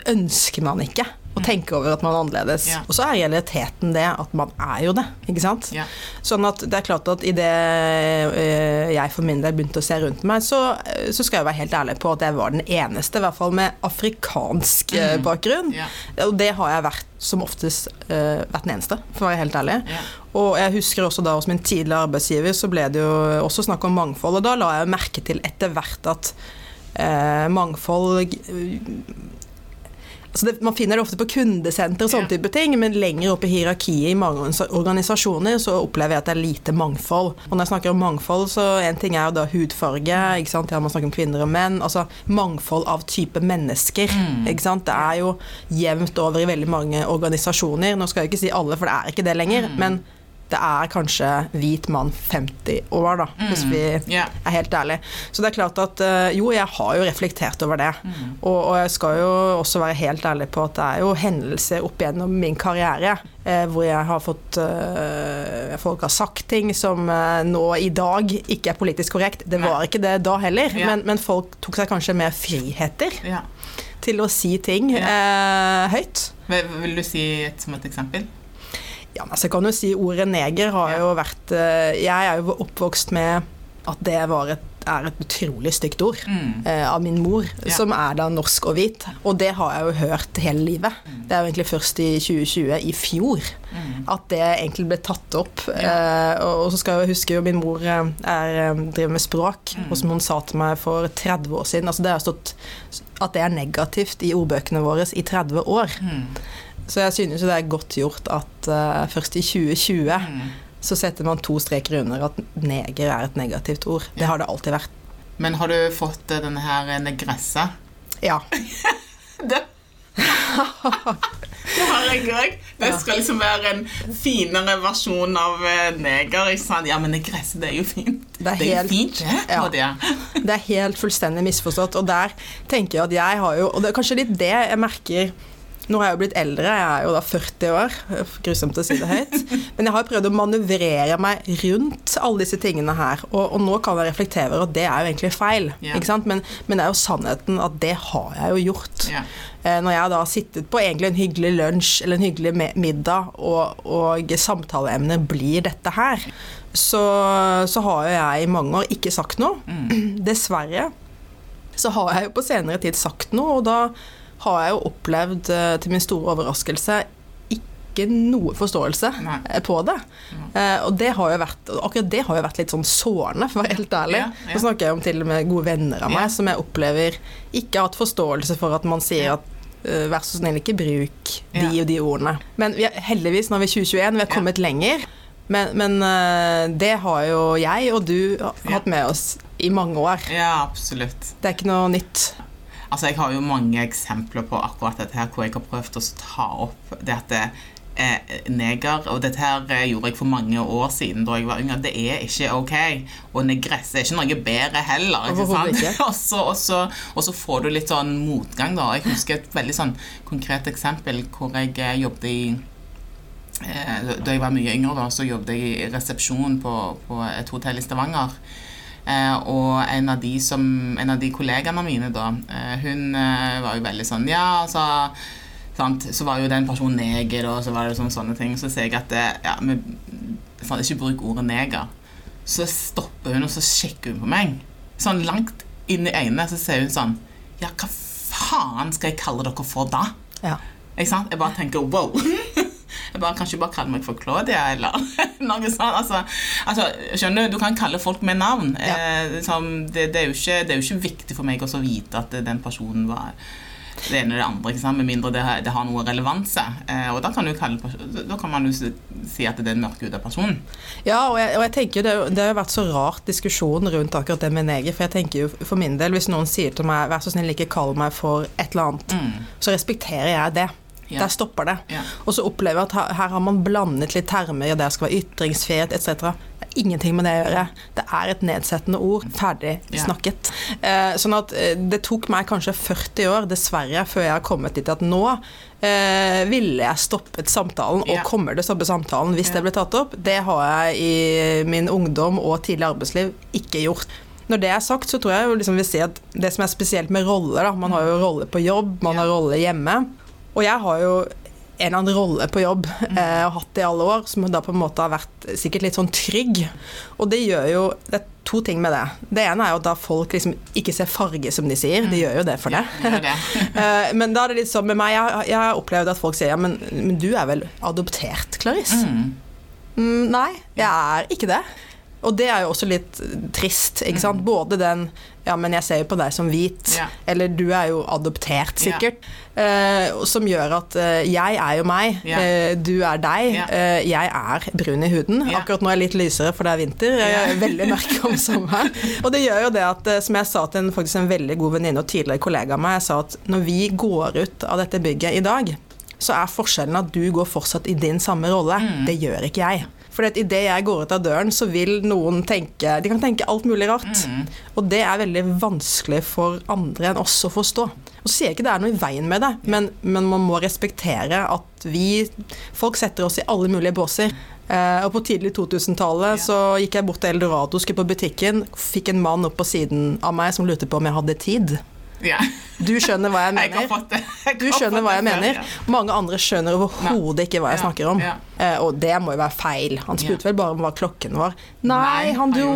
Speaker 2: ønsker man ikke å tenke over at man er annerledes.
Speaker 1: Ja.
Speaker 2: Og så er realiteten det at man er jo det, ikke sant?
Speaker 1: Ja.
Speaker 2: Sånn at det er klart at idet jeg for min del begynte å se rundt meg, så, så skal jeg være helt ærlig på at jeg var den eneste, i hvert fall med afrikansk eh,
Speaker 1: Mm.
Speaker 2: bakgrunn.
Speaker 1: Ja.
Speaker 2: Og det har jeg vært som oftest uh, vært den eneste, for å være helt ærlig. Og jeg husker også da hos min tidligere arbeidsgiver så ble det jo også snakk om mangfold, og da la jeg merke til etter hvert at uh, mangfold altså det, Man finner det ofte på kundesenter og sånne
Speaker 1: Ja.
Speaker 2: type ting, men lenger opp i hierarkiet i mange organisasjoner så opplever jeg at det er lite mangfold. Og når jeg snakker om mangfold, så en ting er jo da hudfarge, ikke sant? Ja, man snakker om kvinner og menn. Altså mangfold av type mennesker. Ikke sant? Det er jo jevnt over i veldig mange organisasjoner. Nå skal jeg ikke si alle, for det er ikke det lenger. men det er kanskje hvit mann 50 år, da, hvis vi
Speaker 1: yeah.
Speaker 2: er helt ærlige. Så det er klart at eh, jo, jeg har jo reflektert over det. Og, og jeg skal jo også være helt ærlig på at det er jo hendelser opp gjennom min karriere eh, hvor jeg har fått eh, Folk har sagt ting som eh, nå i dag ikke er politisk korrekt. Det var ikke det da heller,
Speaker 1: yeah.
Speaker 2: men, men folk tok seg kanskje mer friheter
Speaker 1: Yeah.
Speaker 2: til å si ting eh, høyt.
Speaker 1: Vil du si et, som et eksempel?
Speaker 2: Ja, men så jeg kan jo si ordet neger har
Speaker 1: Ja.
Speaker 2: jo vært eh, Jeg er jo oppvokst med at det var et, er et utrolig stygt ord
Speaker 1: Mm.
Speaker 2: eh, av min mor,
Speaker 1: Ja.
Speaker 2: som er da norsk og hvit. Og det har jeg jo hørt hele livet.
Speaker 1: Mm.
Speaker 2: Det er jo egentlig først i 2020, i fjor, at det egentlig ble tatt opp. Eh, og og så skal jeg huske jo min mor eh, er, eh, driver med språk,
Speaker 1: Mm.
Speaker 2: og som hun sa til meg for 30 år siden altså Det har stått at det er negativt i ordbøkene våre i 30 år. Så jeg synes jo det er godt gjort at uh, først i 2020
Speaker 1: Mm.
Speaker 2: så setter man to streker under at neger er et negativt ord. Det har det alltid vært.
Speaker 1: Men har du fått eh, denne her negressa?
Speaker 2: Ja. [LAUGHS]
Speaker 1: Det [LAUGHS] Det har jeg òg. Det skal liksom være en finere versjon av eh, neger. Ja, men negresse, det er jo fint.
Speaker 2: Det er
Speaker 1: Det er
Speaker 2: helt-
Speaker 1: fint, det.
Speaker 2: Ja.
Speaker 1: Claudia. [LAUGHS]
Speaker 2: Det er helt fullstendig misforstått. Og der tenker jeg at jeg har jo Og det er kanskje litt det jeg merker Nå har jeg jo blitt eldre, jeg er jo da 40 år. Grusomt å si det høyt. [LAUGHS] Men jeg har prøvd å manøvrere meg rundt alle disse tingene her. Og, og nå kan jeg reflektere over at det er jo egentlig feil.
Speaker 1: Yeah.
Speaker 2: Ikke sant? Men, men det er jo sannheten at det har jeg jo gjort. Eh, Når jeg da har sittet på egentlig en hyggelig lunsj eller en hyggelig middag, og, og samtaleemnet blir dette her, så, så har jo jeg i mange år ikke sagt noe. [CLEARS THROAT] Dessverre så har jeg jo på senere tid sagt noe, og da har jeg jo opplevd, eh, til min store overraskelse, ikke noe forståelse
Speaker 1: Nei.
Speaker 2: eh, på det. Eh, og det har jo vært, akkurat det har jo vært litt sånn sårende, for å være helt ærlig.
Speaker 1: Ja, ja.
Speaker 2: Nå snakker jeg om til og med gode venner av meg
Speaker 1: Ja.
Speaker 2: som jeg opplever ikke har hatt forståelse for at man sier at uh, vær så snill, ikke bruk de og de ordene. Men vi er, heldigvis, nå er vi 2021, vi har kommet lenger. Men, men uh, det har jo jeg og du hatt med oss i mange år.
Speaker 1: Ja, absolutt.
Speaker 2: Det er ikke noe nytt.
Speaker 1: Altså, jeg har jo mange eksempler på akkurat dette her, hvor jeg har prøvd å ta opp det at det er neger, og dette her eh, gjorde jeg for mange år siden da jeg var yngre. Det er ikke ok. Og negresse er ikke noe bedre heller. ikke sant? [LAUGHS] så, og så får du litt sånn motgang, da. Jeg husker et veldig sånn konkret eksempel hvor jeg eh, jobbet i eh, Da jeg var mye yngre, da, så jobbet jeg i resepsjon på, på et hotell i Stavanger. Eh, og en av de som En av de kollegaene mine da, eh, hun eh, var jo veldig sånn Ja, altså sant? Så var jo den personen neger, og så var det sånne, sånne ting. Så sier jeg at det, ja, men, sånn, ikke bruk ordet neger. Så stopper hun, og så sjekker hun på meg. Sånn langt inn i øynene så sier hun sånn Ja, hva faen skal jeg kalle dere for da?
Speaker 2: Ja.
Speaker 1: Ikke sant? Jeg bare tenker wow. [LAUGHS] Jeg bare, Kanskje bare kalle meg for Claudia, eller [LAUGHS] noe sånt. Altså, altså, skjønner du, du kan kalle folk med navn.
Speaker 2: Ja.
Speaker 1: Eh, liksom, det, det, er ikke, det er jo ikke viktig for meg å vite at den personen var det ene eller det andre, ikke sant? med mindre det det har noe relevanse. Eh, og da kan, du kalle, da kan man jo si- at det er en mørkhuda person.
Speaker 2: Ja, og jeg, og jeg tenker det, det har vært så rart diskusjon rundt akkurat det med neger. For jeg tenker jo for min del, hvis noen sier til meg 'vær så snill, ikke kall meg for et eller annet',
Speaker 1: Mm.
Speaker 2: så respekterer jeg det.
Speaker 1: Ja.
Speaker 2: Der stopper det.
Speaker 1: Ja.
Speaker 2: Og så opplever jeg at her, her har man blandet litt termer, og det skal være ytringsfrihet etc. Det er ingenting med det å gjøre. Det er et nedsettende ord. Ferdig
Speaker 1: Ja.
Speaker 2: snakket. Eh, sånn at eh, det tok meg kanskje 40 år, dessverre, før jeg har kommet dit at nå eh, ville jeg stoppet samtalen, og
Speaker 1: Ja.
Speaker 2: kommer til å stoppe samtalen hvis
Speaker 1: Ja.
Speaker 2: det ble tatt opp. Det har jeg i min ungdom og tidlig arbeidsliv ikke gjort. Når det er sagt, så tror jeg jo liksom vil si at det som er spesielt med roller da, Man har jo rolle på jobb, man
Speaker 1: Ja.
Speaker 2: har rolle hjemme. Og jeg har jo en eller annen rolle på jobb eh, og hatt det i alle år, som da på en måte har vært sikkert litt sånn trygg. Og det gjør jo Det er to ting med det. Det ene er jo at da folk liksom ikke ser farge, som de sier. De gjør jo det for det.
Speaker 1: Ja, det det. [LAUGHS]
Speaker 2: Eh, men da er det litt sånn med meg, jeg, jeg har opplevd at folk sier ja, men, men du er vel adoptert, Clarice?
Speaker 1: Mm.
Speaker 2: Mm, nei, jeg er ikke det. Og det er jo også litt trist, ikke sant. Både den ja, men jeg ser jo på deg som hvit,
Speaker 1: Mm. Ja.
Speaker 2: eller du er jo adoptert,
Speaker 1: Ja.
Speaker 2: sikkert. Eh, som gjør at eh, jeg er jo meg,
Speaker 1: Ja.
Speaker 2: eh, du er deg. Eh, jeg er brun i huden. Akkurat nå er jeg litt lysere, for det er vinter. Jeg [LAUGHS] er veldig mørk om sommeren. [LAUGHS] Og det gjør jo det at, som jeg sa til en, faktisk en veldig god venninne og tidligere kollega av meg, jeg sa at når vi går ut av dette bygget i dag, så er forskjellen at du går fortsatt i din samme rolle.
Speaker 1: Mm.
Speaker 2: Det gjør ikke jeg. For idet jeg går ut av døren, så vil noen tenke De kan tenke alt mulig rart.
Speaker 1: Mm.
Speaker 2: Og det er veldig vanskelig for andre enn oss å forstå. Og så sier jeg ikke det er noe i veien med det, men, men man må respektere at vi Folk setter oss i alle mulige båser. Uh, og på tidlig 2000-tallet så gikk jeg bort til Eldorado, skulle på butikken, fikk en mann opp på siden av meg som lurte på om jeg hadde tid.
Speaker 1: Ja.
Speaker 2: Du skjønner hva jeg [LAUGHS] mener.
Speaker 1: Jeg
Speaker 2: Du skjønner hva jeg mener. Mange andre skjønner overhodet ikke hva jeg snakker om. Eh, og det må jo være feil. Han spurte vel bare om hva klokken var. Nei, han dro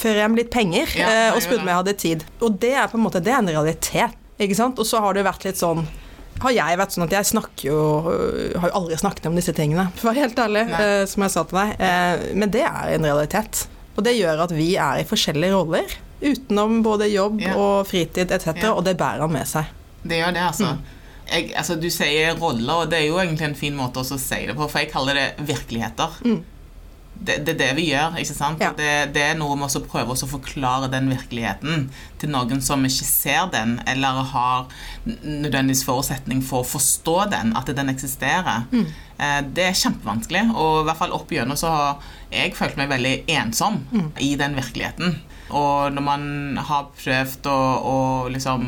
Speaker 2: frem litt penger eh, og spurte om jeg hadde tid. Og det er på en måte det er en realitet. Ikke sant? Og så har det jo vært litt sånn har jeg vært sånn at jeg snakker jo øh, Har jo aldri snakket om disse tingene, for å være helt ærlig, eh, som jeg sa til deg. Eh, men det er en realitet. Og det gjør at vi er i forskjellige roller. Utenom både jobb
Speaker 1: Ja.
Speaker 2: og fritid etc.,
Speaker 1: Ja.
Speaker 2: og det bærer han med seg.
Speaker 1: Det gjør det, altså.
Speaker 2: Mm.
Speaker 1: Jeg, altså. Du sier roller, og det er jo egentlig en fin måte å si det på, for jeg kaller det virkeligheter.
Speaker 2: Mm.
Speaker 1: Det, det er det vi gjør, ikke sant?
Speaker 2: Ja.
Speaker 1: Det, det er noe med å prøve å forklare den virkeligheten til noen som ikke ser den, eller har nødvendigvis forutsetning for å forstå den, at den eksisterer.
Speaker 2: Mm.
Speaker 1: Eh, Det er kjempevanskelig, og i hvert fall opp igjennom så har jeg følt meg veldig ensom
Speaker 2: Mm.
Speaker 1: i den virkeligheten. Og når man har prøvd å, å liksom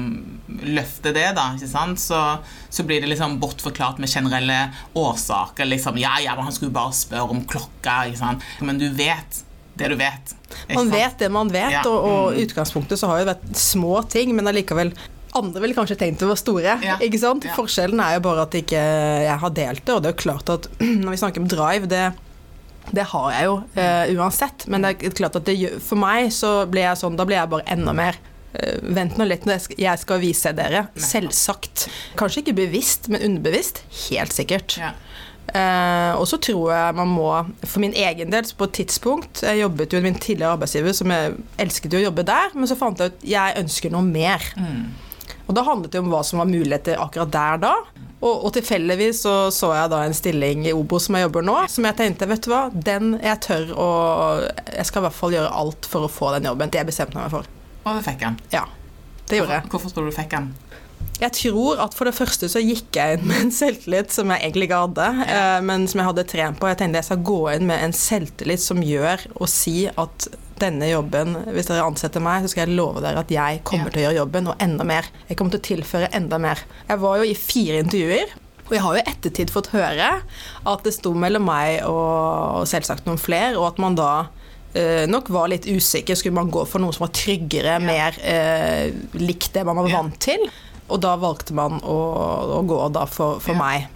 Speaker 1: løfte det, da? Så, så blir det liksom bortforklart med generelle årsaker. Liksom, ja, ja, men han skulle bare spørre om klokka? Men du vet det du vet.
Speaker 2: Man vet det man vet,
Speaker 1: Ja.
Speaker 2: og, og
Speaker 1: Mm.
Speaker 2: utgangspunktet så har jo vært små ting, men allikevel andre ville kanskje tenkt det var store.
Speaker 1: Ja.
Speaker 2: ikke sant?
Speaker 1: Ja.
Speaker 2: Forskjellen er jo bare at ikke jeg har delt det, og det er jo klart at [CLEARS THROAT] når vi snakker om drive, det, det har jeg jo eh, uansett. Men det er klart at det, for meg så ble jeg sånn, da blir jeg bare enda mer eh, Vent nå litt jeg skal, vise dere. Selvsagt. Kanskje ikke bevisst, men underbevisst. Helt sikkert.
Speaker 1: Ja.
Speaker 2: Eh, og så tror jeg man må, for min egen del, på et tidspunkt Jeg jobbet jo i min tidligere arbeidsgiver, som jeg elsket å jobbe der, men så fant jeg ut jeg ønsker noe mer. Og da handlet det om hva som var muligheter akkurat der da. Og, og tilfeldigvis så, så jeg da en stilling i Obo som jeg jobber nå, som jeg tenkte vet du hva, den jeg tør å Jeg skal i hvert fall gjøre alt for å få den jobben. Det bestemte jeg meg for.
Speaker 1: Og du fikk den?
Speaker 2: Ja, det gjorde jeg.
Speaker 1: Hvorfor, tror du du fikk den?
Speaker 2: Jeg tror at for det første så gikk jeg inn med en selvtillit som jeg egentlig ikke hadde, eh, men som jeg hadde trent på. Jeg tenkte jeg skal gå inn med en selvtillit som gjør å si at denne jobben, hvis dere ansetter meg, så skal jeg love dere at jeg kommer
Speaker 1: Ja.
Speaker 2: til å gjøre jobben, og enda mer. Jeg kommer til å tilføre enda mer. Jeg var jo i fire intervjuer. Og jeg har jo i ettertid fått høre at det sto mellom meg og selvsagt noen flere, og at man da eh, nok var litt usikker. Skulle man gå for noe som var tryggere, mer eh, likt det man var
Speaker 1: Ja.
Speaker 2: vant til? Og da valgte man å, å gå da for, for
Speaker 1: Ja.
Speaker 2: meg.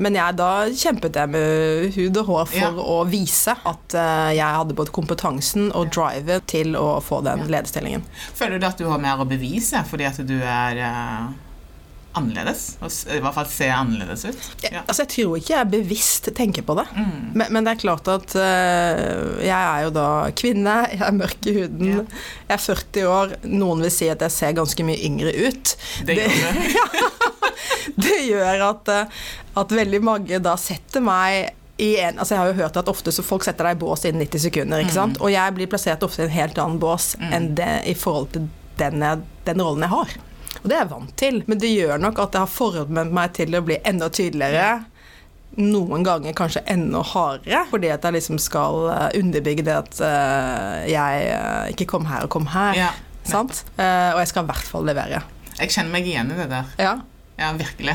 Speaker 2: Men jeg, da kjempet jeg med hud og hår for
Speaker 1: Ja.
Speaker 2: å vise at eh, jeg hadde både kompetansen og drivet til å få den lederstillingen.
Speaker 1: Føler du at du har mer å bevise fordi at du er eh, annerledes? I hvert fall ser annerledes ut?
Speaker 2: Jeg, altså, jeg tror ikke jeg bevisst tenker på det.
Speaker 1: Mm.
Speaker 2: Men, men det er klart at uh, jeg er jo da kvinne, jeg er mørk i huden,
Speaker 1: yeah.
Speaker 2: jeg er 40 år. Noen vil si at jeg ser ganske mye yngre ut.
Speaker 1: Det gjør du. [LAUGHS] [LAUGHS]
Speaker 2: Det gjør at, eh, at veldig mange da setter meg i en, altså Jeg har jo hørt at ofte så folk setter deg i bås innen 90 sekunder, ikke sant? og jeg blir plassert ofte i en helt annen bås enn det i forhold til den, jeg, den rollen jeg har. Og det er jeg vant til, men det gjør nok at jeg har formet meg til å bli enda tydeligere. Noen ganger kanskje enda hardere, fordi at jeg liksom skal eh, underbygge det at uh, jeg ikke kom her og kom her.
Speaker 1: Ja.
Speaker 2: Sant? Uh, og jeg skal i hvert fall levere.
Speaker 1: Jeg kjenner meg igjen i det der.
Speaker 2: Ja.
Speaker 1: Ja, virkelig.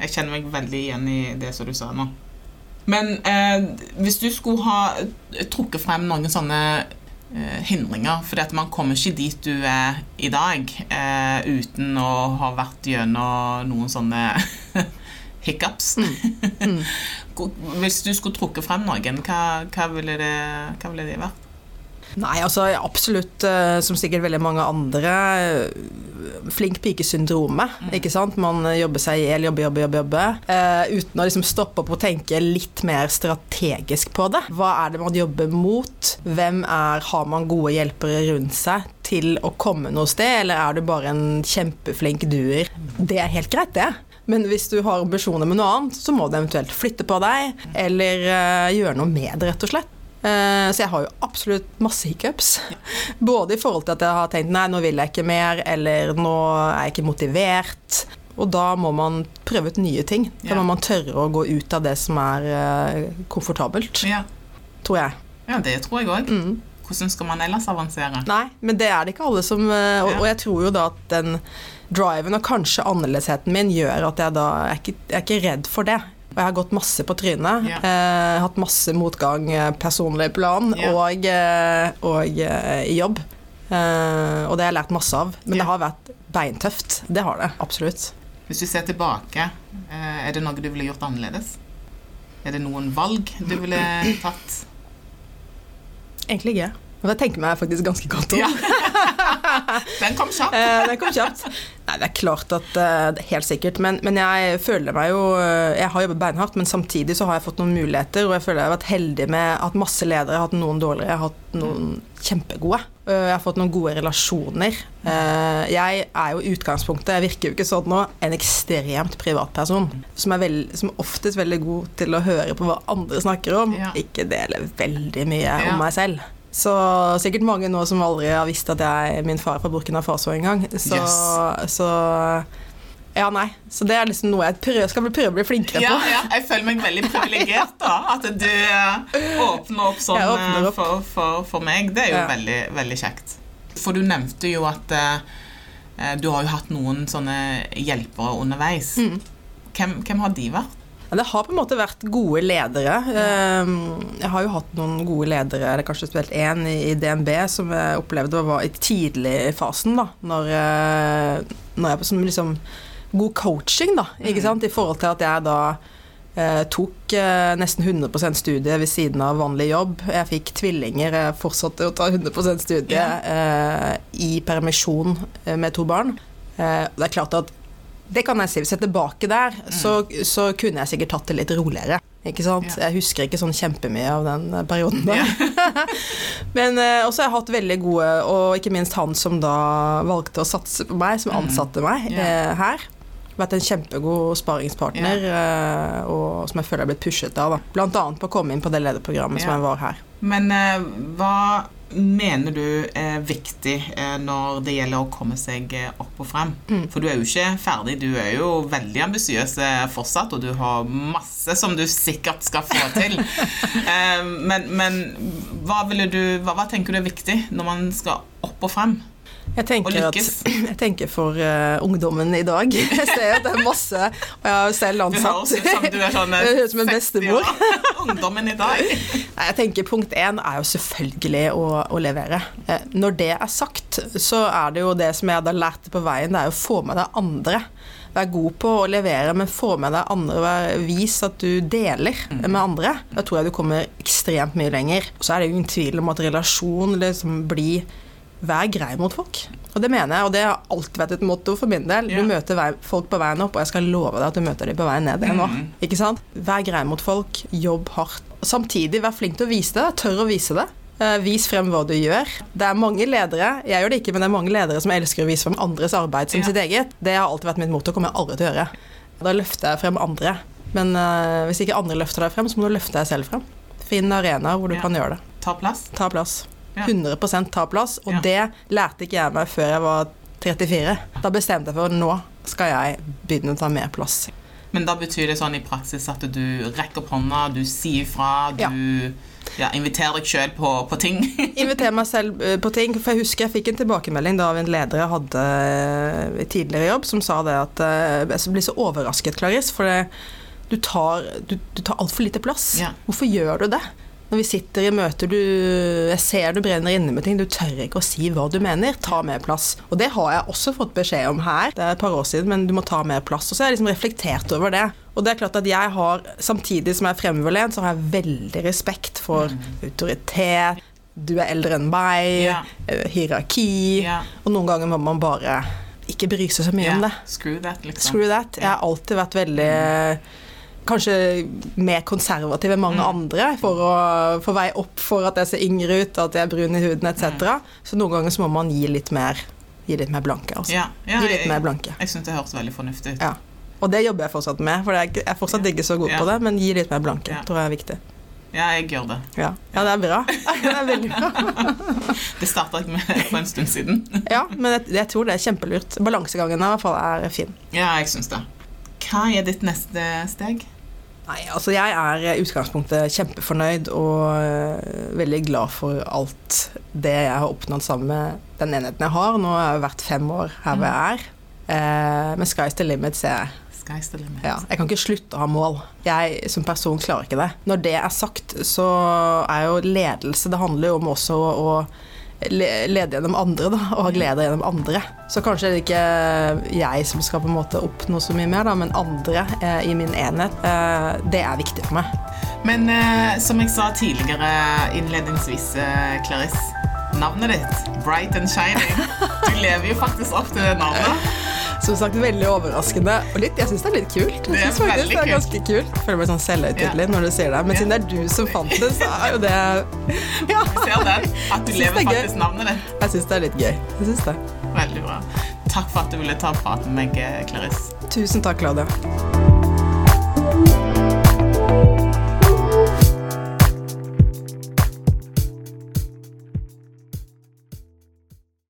Speaker 1: Jeg kjenner meg veldig igjen i det som du sa nå. Men eh, hvis du skulle ha trukket frem noen sånne eh, hindringer at man kommer ikke dit du er i dag eh, uten å ha vært gjennom noen sånne [LAUGHS] hiccups. [LAUGHS] Hvor- Hvis du skulle trukket frem noen, hva, hva, ville det, hva ville det vært?
Speaker 2: Nei, altså absolutt, eh, som sikkert veldig mange andre, eh, flink pike-syndromet. ikke sant? Man jobber seg i hjel, jobber, jobber, jobber, jobber. Uh, uten å liksom stoppe opp og tenke litt mer strategisk på det. Hva er det man jobber mot? Hvem er, Har man gode hjelpere rundt seg til å komme noe sted, eller er du bare en kjempeflink duer? Det er helt greit, det. Men hvis du har ambisjoner med noe annet, så må du eventuelt flytte på deg, eller uh, gjøre noe med det, rett og slett. Eh, Så jeg har jo absolutt masse hiccups. [LAUGHS] Både i forhold til at jeg har tenkt nei, nå vil jeg ikke mer, eller nå er jeg ikke motivert. Og da må man prøve ut nye ting. Da må man tørre å gå ut av det som er eh, komfortabelt,
Speaker 1: Ja,
Speaker 2: tror jeg.
Speaker 1: ja det tror jeg òg.
Speaker 2: Mm.
Speaker 1: Hvordan skal man ellers avansere?
Speaker 2: Nei, men det er det ikke alle som eh, Og, og jeg tror jo da at den driven og kanskje annerledesheten min gjør at jeg da jeg er ikke, jeg er ikke redd for det. Og jeg har gått masse på trynet.
Speaker 1: Yeah.
Speaker 2: Eh, hatt masse motgang eh, personlig plan
Speaker 1: yeah.
Speaker 2: og, eh, og eh, i jobb. Eh, og det har jeg lært masse av. Men
Speaker 1: yeah.
Speaker 2: det har vært beintøft. Det har det absolutt.
Speaker 1: Hvis du ser tilbake, eh, er det noe du ville gjort annerledes? Er det noen valg du ville tatt?
Speaker 2: Egentlig ikke. Men jeg tenker meg faktisk ganske godt om.
Speaker 1: Ja. [LAUGHS] Den kom kjapt.
Speaker 2: Den kom kjapt. Nei, det er klart at eh, det er Helt sikkert. Men, men jeg føler meg jo eh, Jeg har jobbet beinhardt, men samtidig så har jeg fått noen muligheter, og jeg føler jeg har vært heldig med at masse ledere har hatt noen dårligere, jeg har hatt noen kjempegode. Eh, Jeg har fått noen gode relasjoner. Eh, Jeg er jo i utgangspunktet, jeg virker jo ikke sånn nå, en ekstremt privatperson. Som er, veld, som oftest veldig god til å høre på hva andre snakker om,
Speaker 1: Ja.
Speaker 2: ikke dele veldig mye
Speaker 1: Ja.
Speaker 2: om meg selv. Så sikkert mange nå som aldri har visst at jeg min far er fra Burkina Faso engang. Så,
Speaker 1: Yes.
Speaker 2: så Ja, nei. Så det er liksom noe jeg prøver, skal prøve å bli flinkere på.
Speaker 1: ja, jeg føler meg veldig privilegert, da. At du eh, åpner opp sånn
Speaker 2: åpner
Speaker 1: eh,
Speaker 2: opp.
Speaker 1: For, for, for meg. Det er jo
Speaker 2: Ja.
Speaker 1: veldig, veldig kjekt. For du nevnte jo at eh, du har jo hatt noen sånne hjelpere underveis.
Speaker 2: Mm.
Speaker 1: Hvem, hvem har de vært?
Speaker 2: Men det har på en måte vært gode ledere. Ehm, Jeg har jo hatt noen gode ledere, eller kanskje spesielt én i DNB, som jeg opplevde var i tidlig fasen, da. Når, eh, når jeg som liksom God coaching, da, ikke sant, i forhold til at jeg da eh, tok eh, nesten 100% studie ved siden av vanlig jobb. Jeg fikk tvillinger, jeg fortsatte å ta 100% studie eh, i permisjon eh, med to barn. Eh, det er klart at det kan jeg si. Hvis jeg er tilbake der, så, så kunne jeg sikkert tatt det litt roligere. Ikke sant?
Speaker 1: Ja.
Speaker 2: Jeg husker ikke sånn kjempemye av den eh, perioden der. [LAUGHS] Men eh, også har jeg hatt veldig gode, og ikke minst han som da valgte å satse på meg, som ansatte meg
Speaker 1: Mm. Ja.
Speaker 2: eh, her. Vært en kjempegod sparingspartner, yeah. og som jeg føler har blitt pushet av. Da. Blant annet på å komme inn på det lederprogrammet som jeg var her.
Speaker 1: Men eh, hva mener du er viktig eh, når det gjelder å komme seg eh, opp og frem?
Speaker 2: Mm.
Speaker 1: For du er jo ikke ferdig, du er jo veldig ambisiøs eh, fortsatt, og du har masse som du sikkert skal få til. [LAUGHS] Eh, men, men hva, du, hva, hva tenker du er viktig når man skal opp og frem?
Speaker 2: Jeg tenker, at, [CLEARS THROAT] jeg tenker for uh, ungdommen i dag. [LAUGHS] Jeg ser at det er masse Og jeg har jo selv ansatt
Speaker 1: som du sånn [LAUGHS] eh,
Speaker 2: høres ut som en bestemor. [LAUGHS]
Speaker 1: Ungdommen i dag.
Speaker 2: Jeg tenker Punkt én er jo selvfølgelig å, å levere. Eh, Når det er sagt, så er det jo det som jeg da lært på veien, det er å få med deg andre. Vær god på å levere, men få med deg andre. Vær, vis at du deler med andre. Da tror jeg du kommer ekstremt mye lenger. Og så er det jo ingen tvil om at relasjon liksom blir Vær grei mot folk. Og det mener jeg, og det har alltid vært et motto for min del. Du møter folk på veien opp, og jeg skal love deg at du møter dem på veien ned igjen nå.
Speaker 1: Mm.
Speaker 2: Ikke sant? Vær grei mot folk, jobb hardt. Samtidig vær flink til å vise det. Tør å vise det. Eh, Vis frem hva du gjør. Det er mange ledere jeg gjør det ikke, men det er mange ledere som elsker å vise frem andres arbeid som
Speaker 1: Ja.
Speaker 2: sitt eget. Det har alltid vært mitt motto, kommer jeg aldri til å gjøre. Da løfter jeg frem andre. Men uh, hvis ikke andre løfter deg frem, så må du løfte deg selv frem. Finn arenaer hvor du
Speaker 1: Ja.
Speaker 2: kan gjøre det.
Speaker 1: Ta plass.
Speaker 2: Ta plass.
Speaker 1: Ja.
Speaker 2: 100% ta plass. Og
Speaker 1: Ja.
Speaker 2: det lærte ikke jeg meg før jeg var 34. Da bestemte jeg for nå skal jeg begynne å ta mer plass.
Speaker 1: Men da betyr det sånn i praksis at du rekker opp hånda, du sier fra, du
Speaker 2: Ja.
Speaker 1: ja, inviterer deg sjøl på, på ting. [LAUGHS]
Speaker 2: inviter meg selv eh, på ting. For jeg husker jeg fikk en tilbakemelding da av en leder jeg hadde eh, i tidligere jobb, som sa det at eh, jeg blir så overrasket, Clarice, for det, du tar, du, du tar altfor lite plass.
Speaker 1: Ja.
Speaker 2: Hvorfor gjør du det? Når vi sitter i møter, du, jeg ser du brenner inne med ting, du tør ikke å si hva du mener. Ta mer plass. Og det har jeg også fått beskjed om her, det er et par år siden, men du må ta mer plass. Og så har jeg liksom reflektert over det. Og det er klart at jeg har, samtidig som jeg er fremoverlent, så har jeg veldig respekt for autoritet. Du er eldre enn meg,
Speaker 1: Ja.
Speaker 2: eh, hierarki.
Speaker 1: Ja.
Speaker 2: Og noen ganger må man bare ikke bry seg så mye om det.
Speaker 1: Screw that, liksom.
Speaker 2: Screw that. Jeg har alltid vært veldig Kanskje mer konservativ enn mange andre for å få vei opp for at jeg ser yngre ut, at jeg er brun i huden etc. Så noen ganger så må man gi litt mer Gi litt mer blanke. Altså.
Speaker 1: Ja, ja,
Speaker 2: gi litt
Speaker 1: jeg,
Speaker 2: mer blanke.
Speaker 1: jeg syns det høres veldig fornuftig ut.
Speaker 2: Ja. Og det jobber jeg fortsatt med, for jeg er fortsatt ikke så god på det, men gi litt mer blanke tror jeg er viktig.
Speaker 1: Ja, jeg gjør det.
Speaker 2: Ja, ja det er bra. [LAUGHS] [LAUGHS] Det er veldig bra.
Speaker 1: Det starta jeg med for en stund siden.
Speaker 2: Ja, men jeg, jeg tror det er kjempelurt. Balansegangen i hvert fall er fin.
Speaker 1: Ja, jeg syns det. Hva er ditt neste steg?
Speaker 2: Nei, altså jeg er i utgangspunktet kjempefornøyd og øh, veldig glad for alt det jeg har oppnådd sammen med den enheten jeg har. Nå har jeg vært fem år her hvor jeg er. Eh, men sky's the limit, ser jeg.
Speaker 1: Sky's the limit.
Speaker 2: Ja, jeg kan ikke slutte å ha mål. Jeg som person klarer ikke det. Når det er sagt, så er jo ledelse Det handler jo om også å, lede gjennom andre, da, og ha glede gjennom andre. Så kanskje det er ikke jeg som skal på en måte oppnå så mye mer, da, men andre eh, i min enhet. Eh, det er viktig for meg.
Speaker 1: Men eh, som jeg sa tidligere innledningsvis, eh, Clarice. Navnet ditt, Bright and Shining. [LAUGHS] Du lever jo faktisk opp til det navnet.
Speaker 2: Som sagt, veldig overraskende. Og litt, jeg syns det er litt kult.
Speaker 1: Det er
Speaker 2: Jeg synes faktisk
Speaker 1: veldig
Speaker 2: det er ganske kult. Jeg føler meg sånn selvhøytidelig når du sier det. Men
Speaker 1: Ja.
Speaker 2: siden det er du som fant det, så er jo det [LAUGHS] Ja.
Speaker 1: Ser den. At du lever
Speaker 2: det er
Speaker 1: faktisk navnet ditt.
Speaker 2: Jeg syns det er litt gøy. Jeg synes det.
Speaker 1: Veldig bra. Takk for at du ville ta praten med meg, Clarice.
Speaker 2: Tusen takk, Claudia.